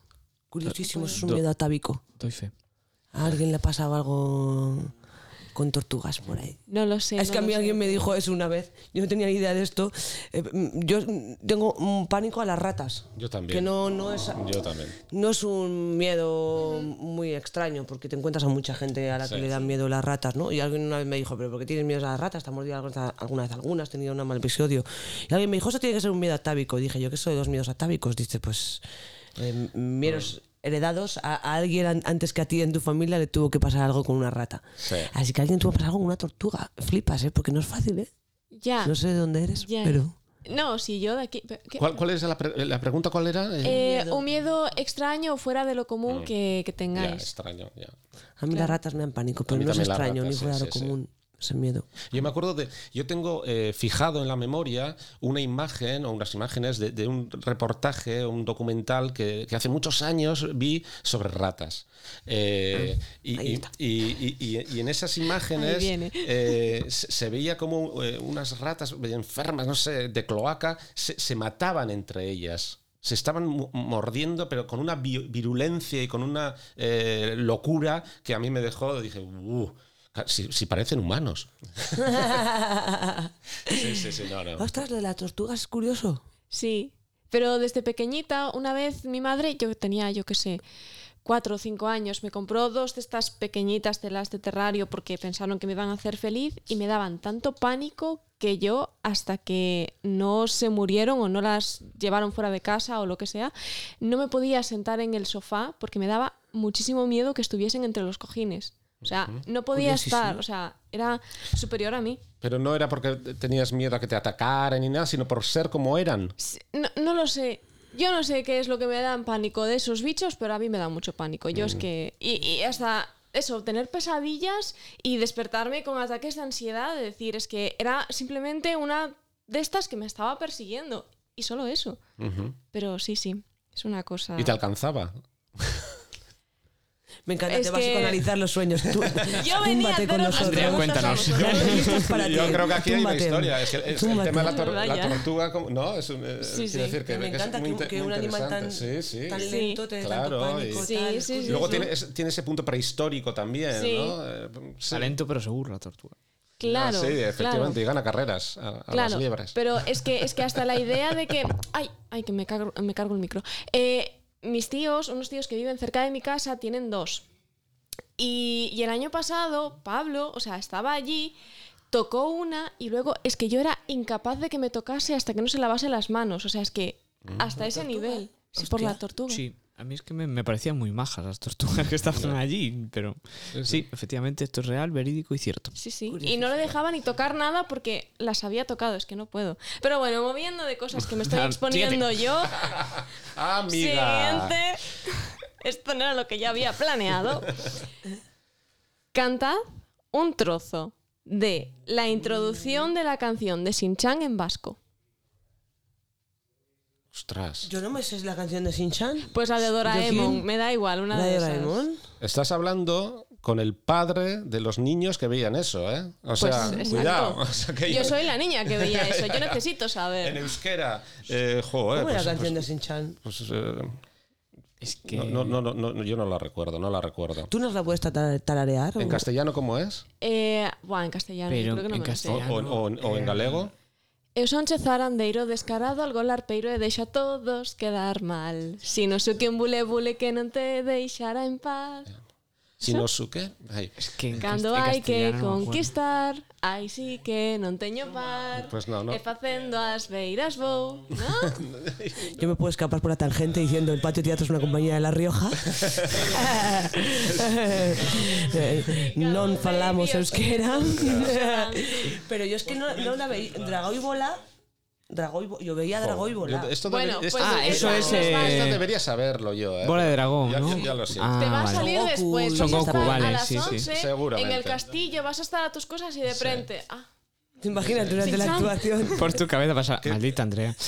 Curiosísimo, eso es un Do- miedo atávico. Doy fe. A alguien le ha pasado algo con tortugas por ahí. No lo sé. Es no que a mí sé. alguien me dijo eso una vez. Yo no tenía ni idea de esto. Eh, mm, yo tengo un pánico a las ratas. Yo también. Que no, no es. Yo también. No es un miedo muy extraño, porque te encuentras a mucha gente a la que Sí. le dan miedo las ratas, ¿no? Y alguien una vez me dijo, ¿pero por qué tienes miedo a las ratas? ¿Te has mordido alguna alguna vez alguna? ¿Has tenido un mal episodio? Y alguien me dijo, eso tiene que ser un miedo atávico. Y dije, ¿yo qué soy de los miedos atávicos? Dice, pues, eh, miedos heredados a, a alguien an- antes que a ti en tu familia le tuvo que pasar algo con una rata. Sí. Así que alguien tuvo que pasar algo con una tortuga. Flipas, ¿eh? Porque no es fácil, ¿eh? Ya. No sé de dónde eres, ya. pero... No, si yo de aquí. ¿qué? ¿Cuál, cuál es la, pre- la pregunta? ¿Cuál era? Eh, Eh, un miedo extraño o fuera de lo común que, que ya, tengáis. extraño, ya. A mí las ratas me dan pánico, pero mí no es también las extraño ratas, ni sí, fuera de lo sí, sí. común ese miedo. Yo me acuerdo de. Yo tengo eh, fijado en la memoria una imagen o unas imágenes de, de un reportaje, un documental que, que hace muchos años vi sobre ratas. Eh, y, y- y- y- en esas imágenes eh, se, se veía como unas ratas enfermas, no sé, de cloaca, se, se mataban entre ellas. Se estaban mordiendo, pero con una vi- virulencia y con una eh, locura que a mí me dejó. Dije, "Uh, si, si parecen humanos. Sí, sí, sí, no, no. Ostras, lo de las tortugas es curioso. Sí, pero desde pequeñita, una vez mi madre, yo tenía, yo qué sé, cuatro o cinco años, me compró dos de estas pequeñitas telas de terrario porque pensaron que me iban a hacer feliz y me daban tanto pánico que yo, hasta que no se murieron o no las llevaron fuera de casa o lo que sea, no me podía sentar en el sofá porque me daba muchísimo miedo que estuviesen entre los cojines. O sea, no podía Curiosísimo. estar, o sea, era superior a mí. Pero no era porque tenías miedo a que te atacaran ni nada, sino por ser como eran. No, no lo sé. Yo no sé qué es lo que me da en pánico de esos bichos, pero a mí me da mucho pánico. Yo es que. Y, y hasta eso, tener pesadillas y despertarme con ataques de ansiedad, de decir, es que era simplemente una de estas que me estaba persiguiendo. Y solo eso. Pero sí, sí. Es una cosa. Y te alcanzaba. Me encanta, Es te vas que- a psicoanalizar los sueños. Tú, Yo venía a túmbate con nosotros. Andrea, cuéntanos. Esto es para Yo creo que aquí hay una Túmbate. historia. Es que es el Túmbate. tema de la, tortuga, como- ¿no? Es un, eh, Sí, quiero sí. decir que, me encanta que, un animal tan. Sí, sí. tan lento te dé tanto Claro, pánico. y- Sí, tal, sí, es sí, curioso. Luego sí. tiene, es- tiene ese punto prehistórico también, Sí. ¿no? Eh, sí. Talento, pero seguro la tortuga. Claro. Ah, sí, claro. efectivamente, y gana carreras a, a Claro, las liebres. pero es que, es que hasta la idea de que... Ay, ay que me, cargo, me cargo el micro. Eh, mis tíos, unos tíos que viven cerca de mi casa, tienen dos. Y, y el año pasado, Pablo, o sea, estaba allí, tocó una y luego es que yo era incapaz de que me tocase hasta que no se lavase las manos. O sea, es que hasta ese nivel. Sí, por la tortuga. Sí, a mí es que me, me parecían muy majas las tortugas que estaban allí, pero sí, efectivamente esto es real, verídico y cierto. Sí, sí. Y no le dejaba ni tocar nada porque las había tocado, es que no puedo. Pero bueno, moviendo de cosas que me estoy exponiendo yo. Amiga. Siguiente. Esto no era lo que yo había planeado. Cantad un trozo de la introducción de la canción de Shin-Chan en vasco. Ostras. Yo no me sé la canción de Shin-Chan. Pues la de Doraemon, me da igual, una ¿La de. Doraemon? Estás hablando con el padre de los niños que veían eso, ¿eh? O Pues, sea, exacto. cuidado. O sea, que Yo soy la niña que veía eso, yo necesito En saber. euskera, eh, joder, ¿Cómo era pues- la canción pues- de Shin-Chan? pues, eh, Es que no, no, no, no, yo no la recuerdo, no la recuerdo. ¿Tú nos la puedes tara- tararear? ¿En o- castellano cómo es? Eh, buah, en castellano, yo Pero creo que no en me castellano. o- o- o en galego? Eu sonche zarandeiro descarado algo larpeiro e deixa a todos quedar mal. Si non sou quen bule bule que non te deixará en paz. Shinosuke. Hai. Es que Cando hai que conquistar, ai si sí que non teño par. Pois pues no, no. E facendo as beiras vou, ¿no? Yo me puedo escapar por la tangente diciendo el Patio Teatro es una compañía de La Rioja. non falamos euskera. Pero yo es que non no la veía. Dragao y Bola Dragó y bo- yo veía. Yo- Esto Bueno, debe- pues esto- Ah, eso es, esto- eh, esto debería saberlo yo, ¿eh? Bola de dragón, Ya- ¿no? ya- ya lo siento. Ah, Te va a vale. salir Son después. Son vas a Goku, estar vale, a las sí, sí. 11 en Seguramente. el castillo, vas a estar a tus cosas y de frente. Ah, Imagínate durante Sin la actuación. Por tu cabeza pasa. Maldita Andrea.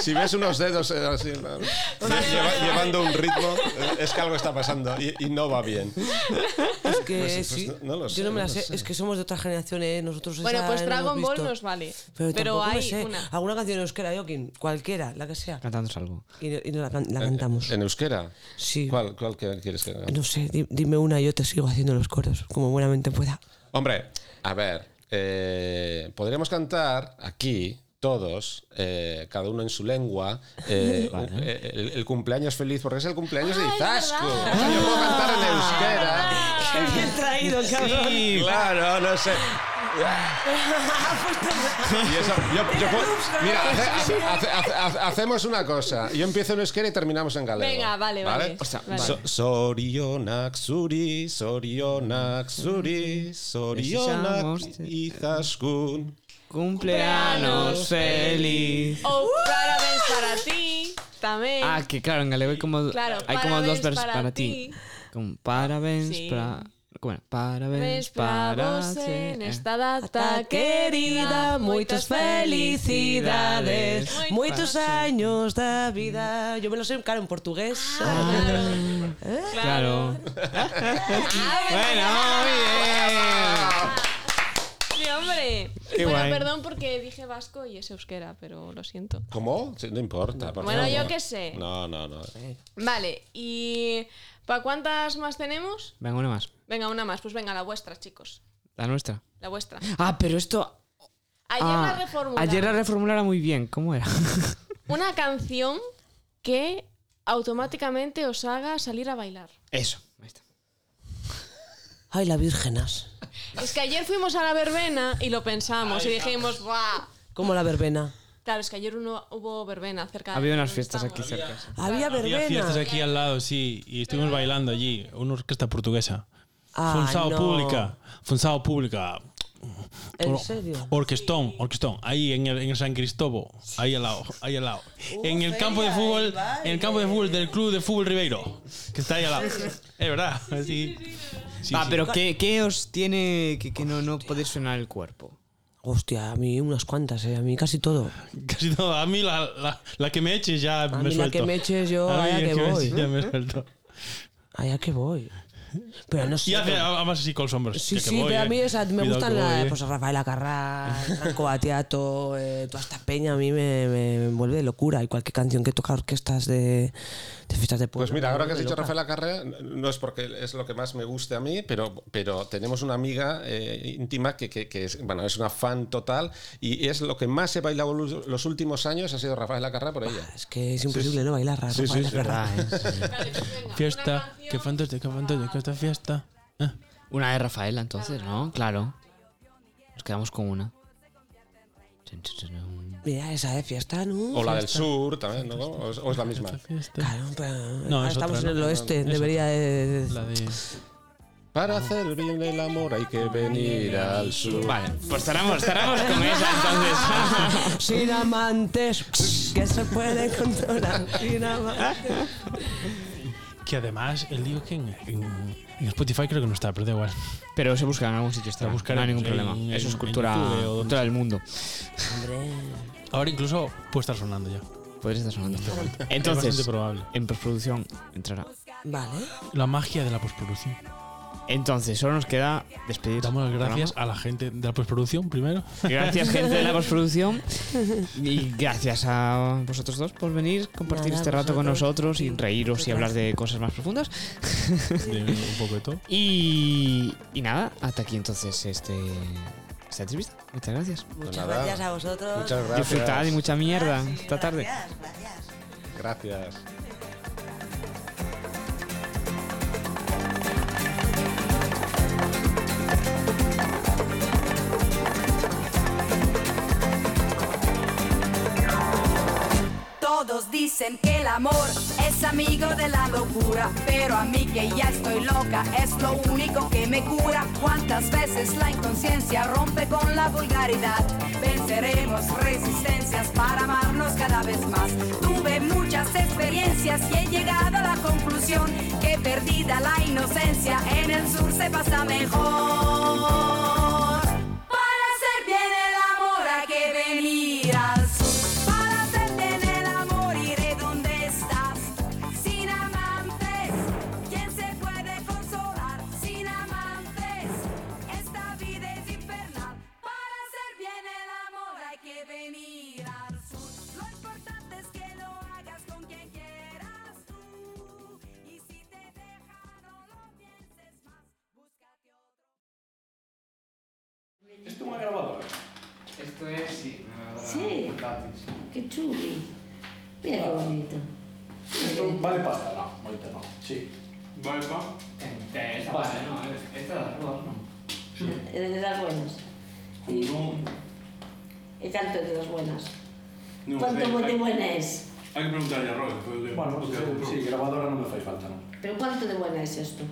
Si ves unos dedos eh, así, ¿no? Lleva- llevando un ritmo, eh, es que algo está pasando y, y no va bien. Es que Pues- pues sí. no- no lo sé, Yo no me la lo sé. sé. Es que somos de otra generación, ¿eh? Nosotros Bueno, esa pues no Dragon Ball visto. nos vale. Pero, Pero, tampoco me hay sé. una. Alguna canción en euskera, Joaquín. Cualquiera, la que sea. Cantándonos algo. Y, y la, can- la cantamos. ¿En euskera? Sí. ¿Cuál, cuál que- quieres que haga? No sé, di- dime una y yo te sigo haciendo los coros, como buenamente pueda. Hombre, a ver, eh, podríamos cantar aquí todos, eh, cada uno en su lengua, eh, eh, el, el cumpleaños feliz, porque es el cumpleaños de verdad. O sea, yo puedo cantar en euskera. ¡Qué bien traído, cabrón! Claro, no sé. Y eso, yo- yo puedo- mira, hace- hace- hace- hace- hace- hacemos una cosa. Yo empiezo en euskera y terminamos en galego. Venga, vale, vale. Vale. So- Sorionak zuri, sorionak zuri, sorionak Deseamos- izaskun. Cumpleaños feliz. Oh, parabéns para ti. También. Ah, que claro, en galego hay como, Claro, hay como dos parabéns versos para para, ti. parabéns Sí. para. ¿Cómo era? Parabéns para vos en Eh. esta data Ta querida, moitas felicidades, Moitas moitos años da vida. Yo me lo sé, claro, en portugués. Ah, Claro. bueno, muy bien. Sí, hombre. Qué bueno, guay. perdón porque dije vasco y es euskera, pero lo siento. ¿Cómo? Sí, no importa. por Bueno, favor. yo qué sé. No, no, no. Vale, ¿y para cuántas más tenemos? Venga, una más. Venga, una más. Pues venga, la vuestra, chicos. La nuestra. La vuestra. Ah, pero esto. Ayer ah, la reformularon. Ayer la reformularon muy bien. ¿Cómo era? Una canción que automáticamente os haga salir a bailar. Eso. Ahí está. Ay, la vírgenas. Es que ayer fuimos a la verbena y lo pensamos y dijimos, ¡buah! Como la verbena. Claro, es que ayer uno, hubo verbena cerca de Había unas fiestas aquí cerca. sí. Había Había fiestas verbena. aquí al lado, sí, y estuvimos bailando allí, una orquesta portuguesa. Ah, Funzao no. Pública, Funzao Pública. ¿En serio? Orquestón, orquestón, ahí en el, en el San Cristóbal, ahí al lado, ahí al lado. en el campo de fútbol, en el campo de fútbol del Club de Fútbol Ribeiro, que está ahí al lado. Es verdad, sí. Sí. pero ¿qué, qué os tiene que, que no, no podéis sonar el cuerpo? Hostia, a mí unas cuantas, eh. A mí casi todo. Casi todo. A mí la, la, la que me eches ya me mí la suelto. que me eches yo, A allá la que me voy. eches ya me suelto. Allá que voy. Pero no sé. Y hace pero- además así con los hombros. Sí, que- que sí, voy, pero a eh. mí esa- me Cuidado gustan que la, voy, eh. pues, Rafael Acarrá, Franco Batiato, eh, toda esta peña a mí me, me, me envuelve de locura. Y cualquier canción que toca orquestas de, de fiestas de pueblo. Pues mira, ahora que has dicho loca. Rafael Acarrea, no es porque es lo que más me guste a mí, pero, pero tenemos una amiga eh, íntima que, que- que es, bueno, es una fan total y es lo que más he bailado los, últimos años ha sido Rafael Acarrea por ella. Es que es imposible no bailar Rafael sí, sí. Acarrá. Vale, pues venga, una Fiesta, canción- qué fantástica, fantástica esta fiesta. Ah. Una de Rafaela, entonces, ¿no? Claro. Nos quedamos con una. Mira, esa de fiesta, ¿no? O la del sur también, ¿no? ¿O es, o es la misma? Fiesta. Claro, pero No, ahora es estamos otra, en el ¿no? oeste, Es debería de... La de. Para hacer bien el amor hay que venir al sur. Vale, pues estaremos, estaremos con esa entonces. Sin amantes, que se puede controlar. Sin amantes. Que además, el digo que en, en, en Spotify creo que no está, pero da igual. Pero se busca en algún sitio, está. La buscaré no hay ningún en- problema. en- Eso es cultura, cultura del mundo. Hombre, Ahora incluso puede estar sonando ya. Podría estar sonando. es Entonces, bastante probable. en postproducción entrará. vale. La magia de la postproducción. Entonces, solo nos queda despedir. Damos las gracias programa. a la gente de la postproducción primero. Gracias, gente de la postproducción. Y gracias a vosotros dos por venir, compartir Nada, este rato con nosotros y reíros y hablar de cosas más profundas. un poco de todo. Y, y nada, hasta aquí entonces este, esta entrevista. Muchas gracias. Muchas nada. gracias a vosotros. Muchas gracias. Disfrutad y mucha mierda esta tarde. Gracias. Todo Dicen que el amor es amigo de la locura, pero a mí que ya estoy loca es lo único que me cura. ¿Cuántas veces la inconsciencia rompe con la vulgaridad? Venceremos resistencias para amarnos cada vez más. Tuve muchas experiencias y he llegado a la conclusión que perdida la inocencia en el sur se pasa mejor. Grabadora. Esto es, sí, una grabadora Sí. portátil, sí. Qué chuli. Mira qué bonito. Esto vale pasta, no, moita non. Sí. Vale, pa. Eh, Esta vale, no, esta de no. Es de las buenas. Y, Non, y tanto de las buenas. non ¿Cuánto de buena es? Hai que preguntarle a o que... Bueno, pues, que comprou. sí, grabadora non me fai falta, non. ¿Pero cuánto de buena es esto?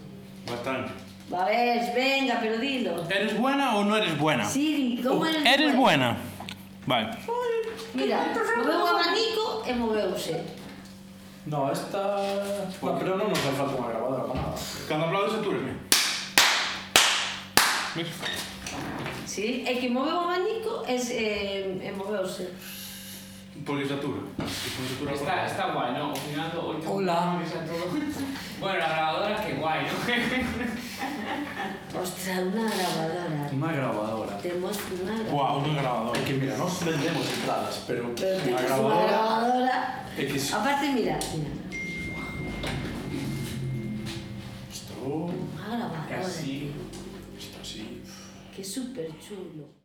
Bastante. Va a ver, venga, pero dilo. ¿Eres buena o no eres buena? Sí, ¿cómo eres, ¿Eres buena? Vale. Mira, moveu o abanico e moveuse. No, esta... Bueno, pero non nos fai falta unha grabadora para nada. Cando aplaudes, atúresme. Sí, é que moveu o abanico e, eh, e moveuse. Porque se atura. Está, está guay, ¿no? Al final todo, hoy tengo Hola. Bueno, la grabadora, qué guay, ¿no? Ostras, unha grabadora. Unha grabadora. Temos unha grabadora. Buah, unha grabadora. Que, mira, nos vendemos entradas, pero Pero unha grabadora... grabadora. É que si... Aparte, mira, mira. Isto... Unha grabadora. Casi. Isto así... Que super chulo.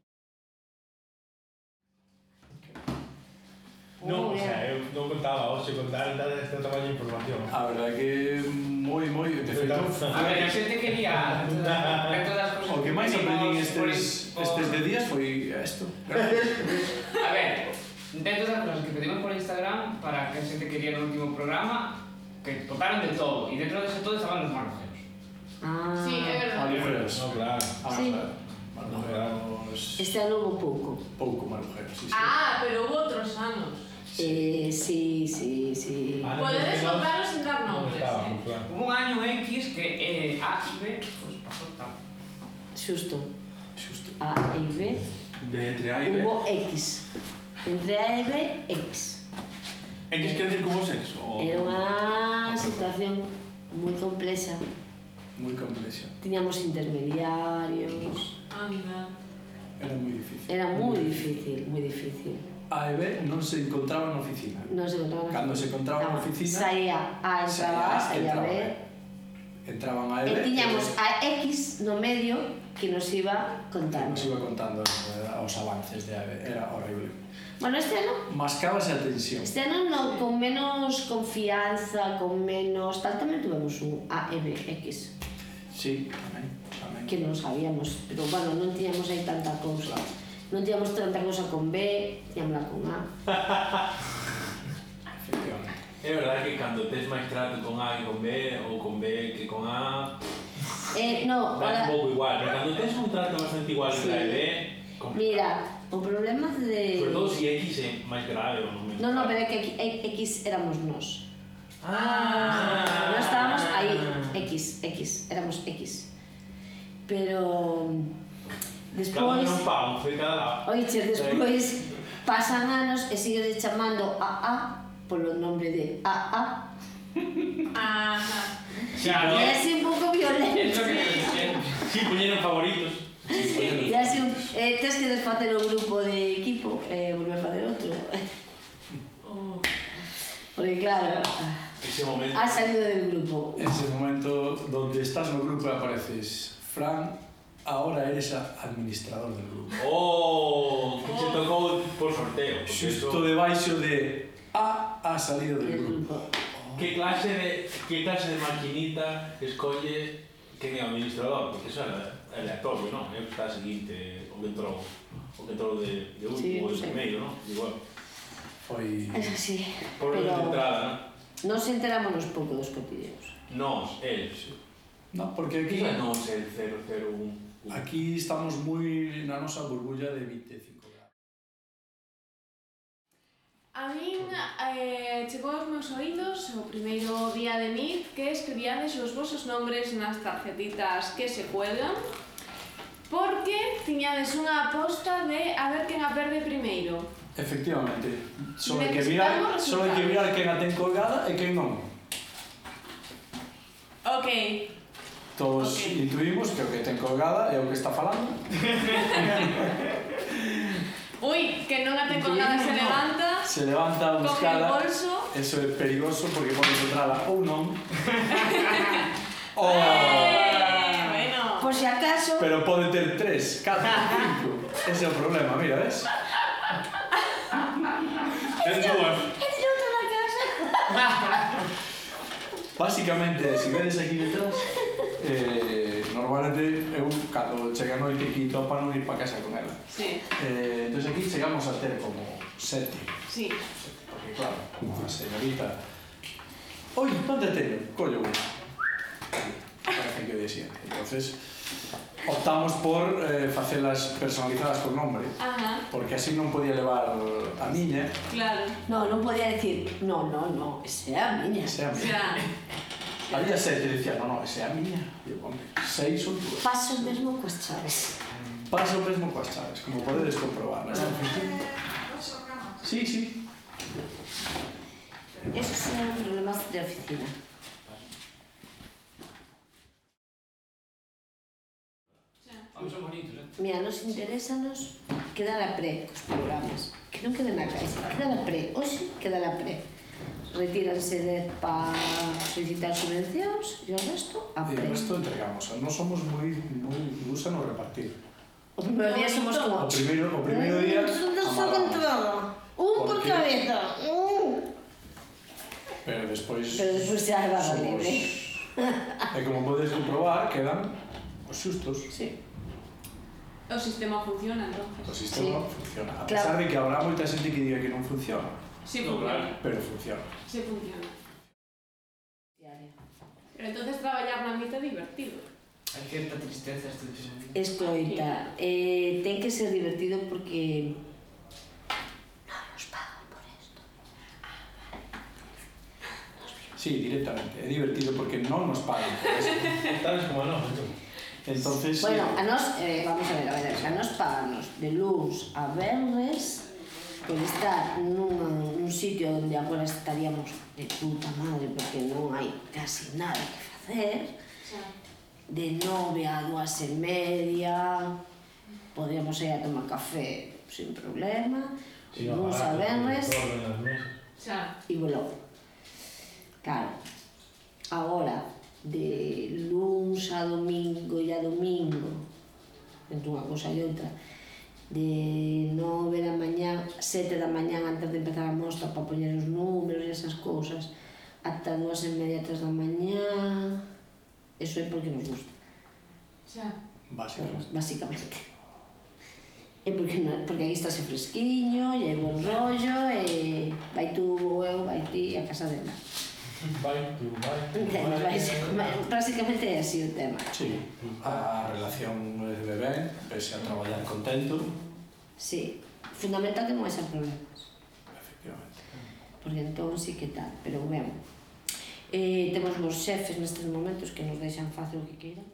Non, o sea, eu non contaba, hoxe contar dades este tamaño de información. A verdade que moi, moi, de feito... A ver, a xente quería... O que máis aprendín estes, estes de días foi isto. A ver, dentro das cosas que pedimos por Instagram para que a xente quería no último programa, que tocaron de todo, e dentro de todo estaban os malujeros. Ah, sí, é verdade. Malujeros, no, claro. Ah, sí. claro. Este ano hubo pouco. Pouco malujeros, sí, sí. Ah, pero hubo outros anos. Eh, sí, sí, sí. Vale, Podedes contarlo sin dar nombres. Claro, eh? claro. Hubo un año X que eh, A y B pues, pasó tal. Xusto. Xusto. A e B. De entre A y B. Hubo X. Entre A e B, X. X eh, quer decir como sexo? Era É unha situación moi complexa. Moi complexa. Tiñamos intermediarios. Anda. Era moi difícil. Era moi difícil, moi difícil. A e B non se encontraban na oficina. Non se encontraba. Cando se encontraba na oficina, saía A entraba, saía B. Entraban A e B. E tiñamos a X no medio que nos iba contando. Nos iba contando eh, os avances de A e B. Era horrible. Bueno, este ano... Mascaba a tensión. Este ano no, con menos confianza, con menos... Tal, tamén tuvemos un AMX. Sí, tamén, tamén. Que non sabíamos, pero bueno, non tiñamos aí tanta cousa. Claro. Non tiñamos tanta cousa con B, tiñámosla con A. É verdade que cando tes máis trato con A que con B ou con B que con A Eh, no, un pouco igual, pero cando tes un trato bastante igual Sí. entre A e B complicado. mira, o problema de... Sobre todo si X é máis grave ou non No, no, pero é que e- X éramos nós. Ah, No estábamos aí, X, X, éramos X. Pero... Despois... foi cada lado. Oiche, despois pasan anos e sigue chamando a A polo nombre de AA. Ajá. Claro, E é así un pouco violento. Sí, poñeron favoritos. E así un, eh, tes que desfacer o grupo de equipo e eh, volver a facer outro. Porque claro, Ese momento. ha salido del grupo. Ese momento donde estás no grupo e apareces Fran, Ahora eres administrador del grupo. Oh, oh. se tocou por sorteo. Xusto debaixo de A ha salido del grupo. Oh. Que clase de que clase de maquinita escolle quen é o administrador? Porque eso era aleatorio, non? É o que está seguinte, o que entrou, o que entrou de, de último, sí, o de primeiro, non? Igual. Foi... Es así. Por pero... de entrada, non? Nos enterámonos pouco dos cotidianos. Nos, eles. No, porque aquí... Xa nos el 001. Aquí estamos moi na nosa burbulla de 25 grados. A min eh, chegou aos meus oídos o primeiro día de MIT que escribíades os vosos nombres nas tarjetitas que se cuelgan porque tiñades unha aposta de a ver quen a perde primeiro. Efectivamente. Só hai que mirar, só hai que mirar quen a ten colgada e quen non. Ok, Todos okay. intuimos que o que ten colgada é o que está falando. Ui, que non a ten colgada se levanta. Se levanta a buscala. Coge o bolso. Eso é perigoso porque pode encontrala ou non. oh. Eh, bueno. Por si acaso... Pero pode ter tres, catro, cinco. Ese é o problema, mira, ves? Ten dúas. Es outra na casa. Básicamente, se vedes aquí detrás, eh, normalmente eu, cando chega a noite aquí topa non ir para casa con ela. Sí. Eh, entón aquí chegamos a ter como sete. Sí. Porque claro, a señorita... Oi, onde teño? Collo unha. Parece que decía. Entonces, optamos por eh, facelas personalizadas con nombre Ajá. porque así non podía levar a miña. Claro. No, non podía decir no, no, no, ese é a miña ese é a miña. Claro. había sete e dicía no, no, ese é a miña Digo, hombre, seis son dúas paso mesmo coas chaves. Paso mesmo coas chaves como podedes comprobar nesta sí, sí. Esos son problemas de oficina. non? Mira, nos interésanos quedar a pre cos programas. Que non queden na caixa, queda a pre. Hoxe queda a pre. Retíranse de para solicitar subvencións e o resto a pre. E o resto entregamos. Non somos moi, moi lusa no repartir. O primeiro día somos como... O primeiro, o primeiro día... Non só controlo. Un por cabeza. Un. Pero despois... Pero despois xa é barra libre. E como podes comprobar, quedan os xustos. Sí. O sistema funciona O entonces. sistema funciona. A Claro. pesar de que habrá moita xente que diga que non funciona, Sí No, funciona. claro. pero funciona. Sí funciona. Pero entonces traballar na MIT é divertido. Hai certa tristeza este episodio. Escoita, eh, ten que ser divertido porque non nos pagan por esto. Sí, directamente. É divertido porque non nos pagan por eso. Sabes como non, entón. Entonces, Bueno, eh, a nos, eh, vamos a ver, a ver, a nos paganos de luns a verres por estar nun, nun sitio onde agora estaríamos de puta madre porque non hai casi nada que facer de nove a dúas e media podíamos ir a tomar café sin problema no luns a en. Xa. e volou. Claro, agora, de luns a domingo e a domingo, entre unha cousa e outra, de 9 da mañá, 7 da mañá antes de empezar a mostra para poñer os números e esas cousas, ata dúas e media, tres da mañá, eso é porque nos gusta. Xa. Básicamente. Básicamente. E porque, porque aí estás fresquiño, e hai bon rollo, e vai tú ou eu, vai ti a casa dela. Vai tú, vai tú, vai tú. básicamente é así o tema. Sí, a relación de ben, pese a traballar contento. Sí, fundamental que non haxa problemas. Efectivamente. Porque entón sí que tal, pero ben. Eh, temos os xefes nestes momentos que nos deixan facer o que queiran.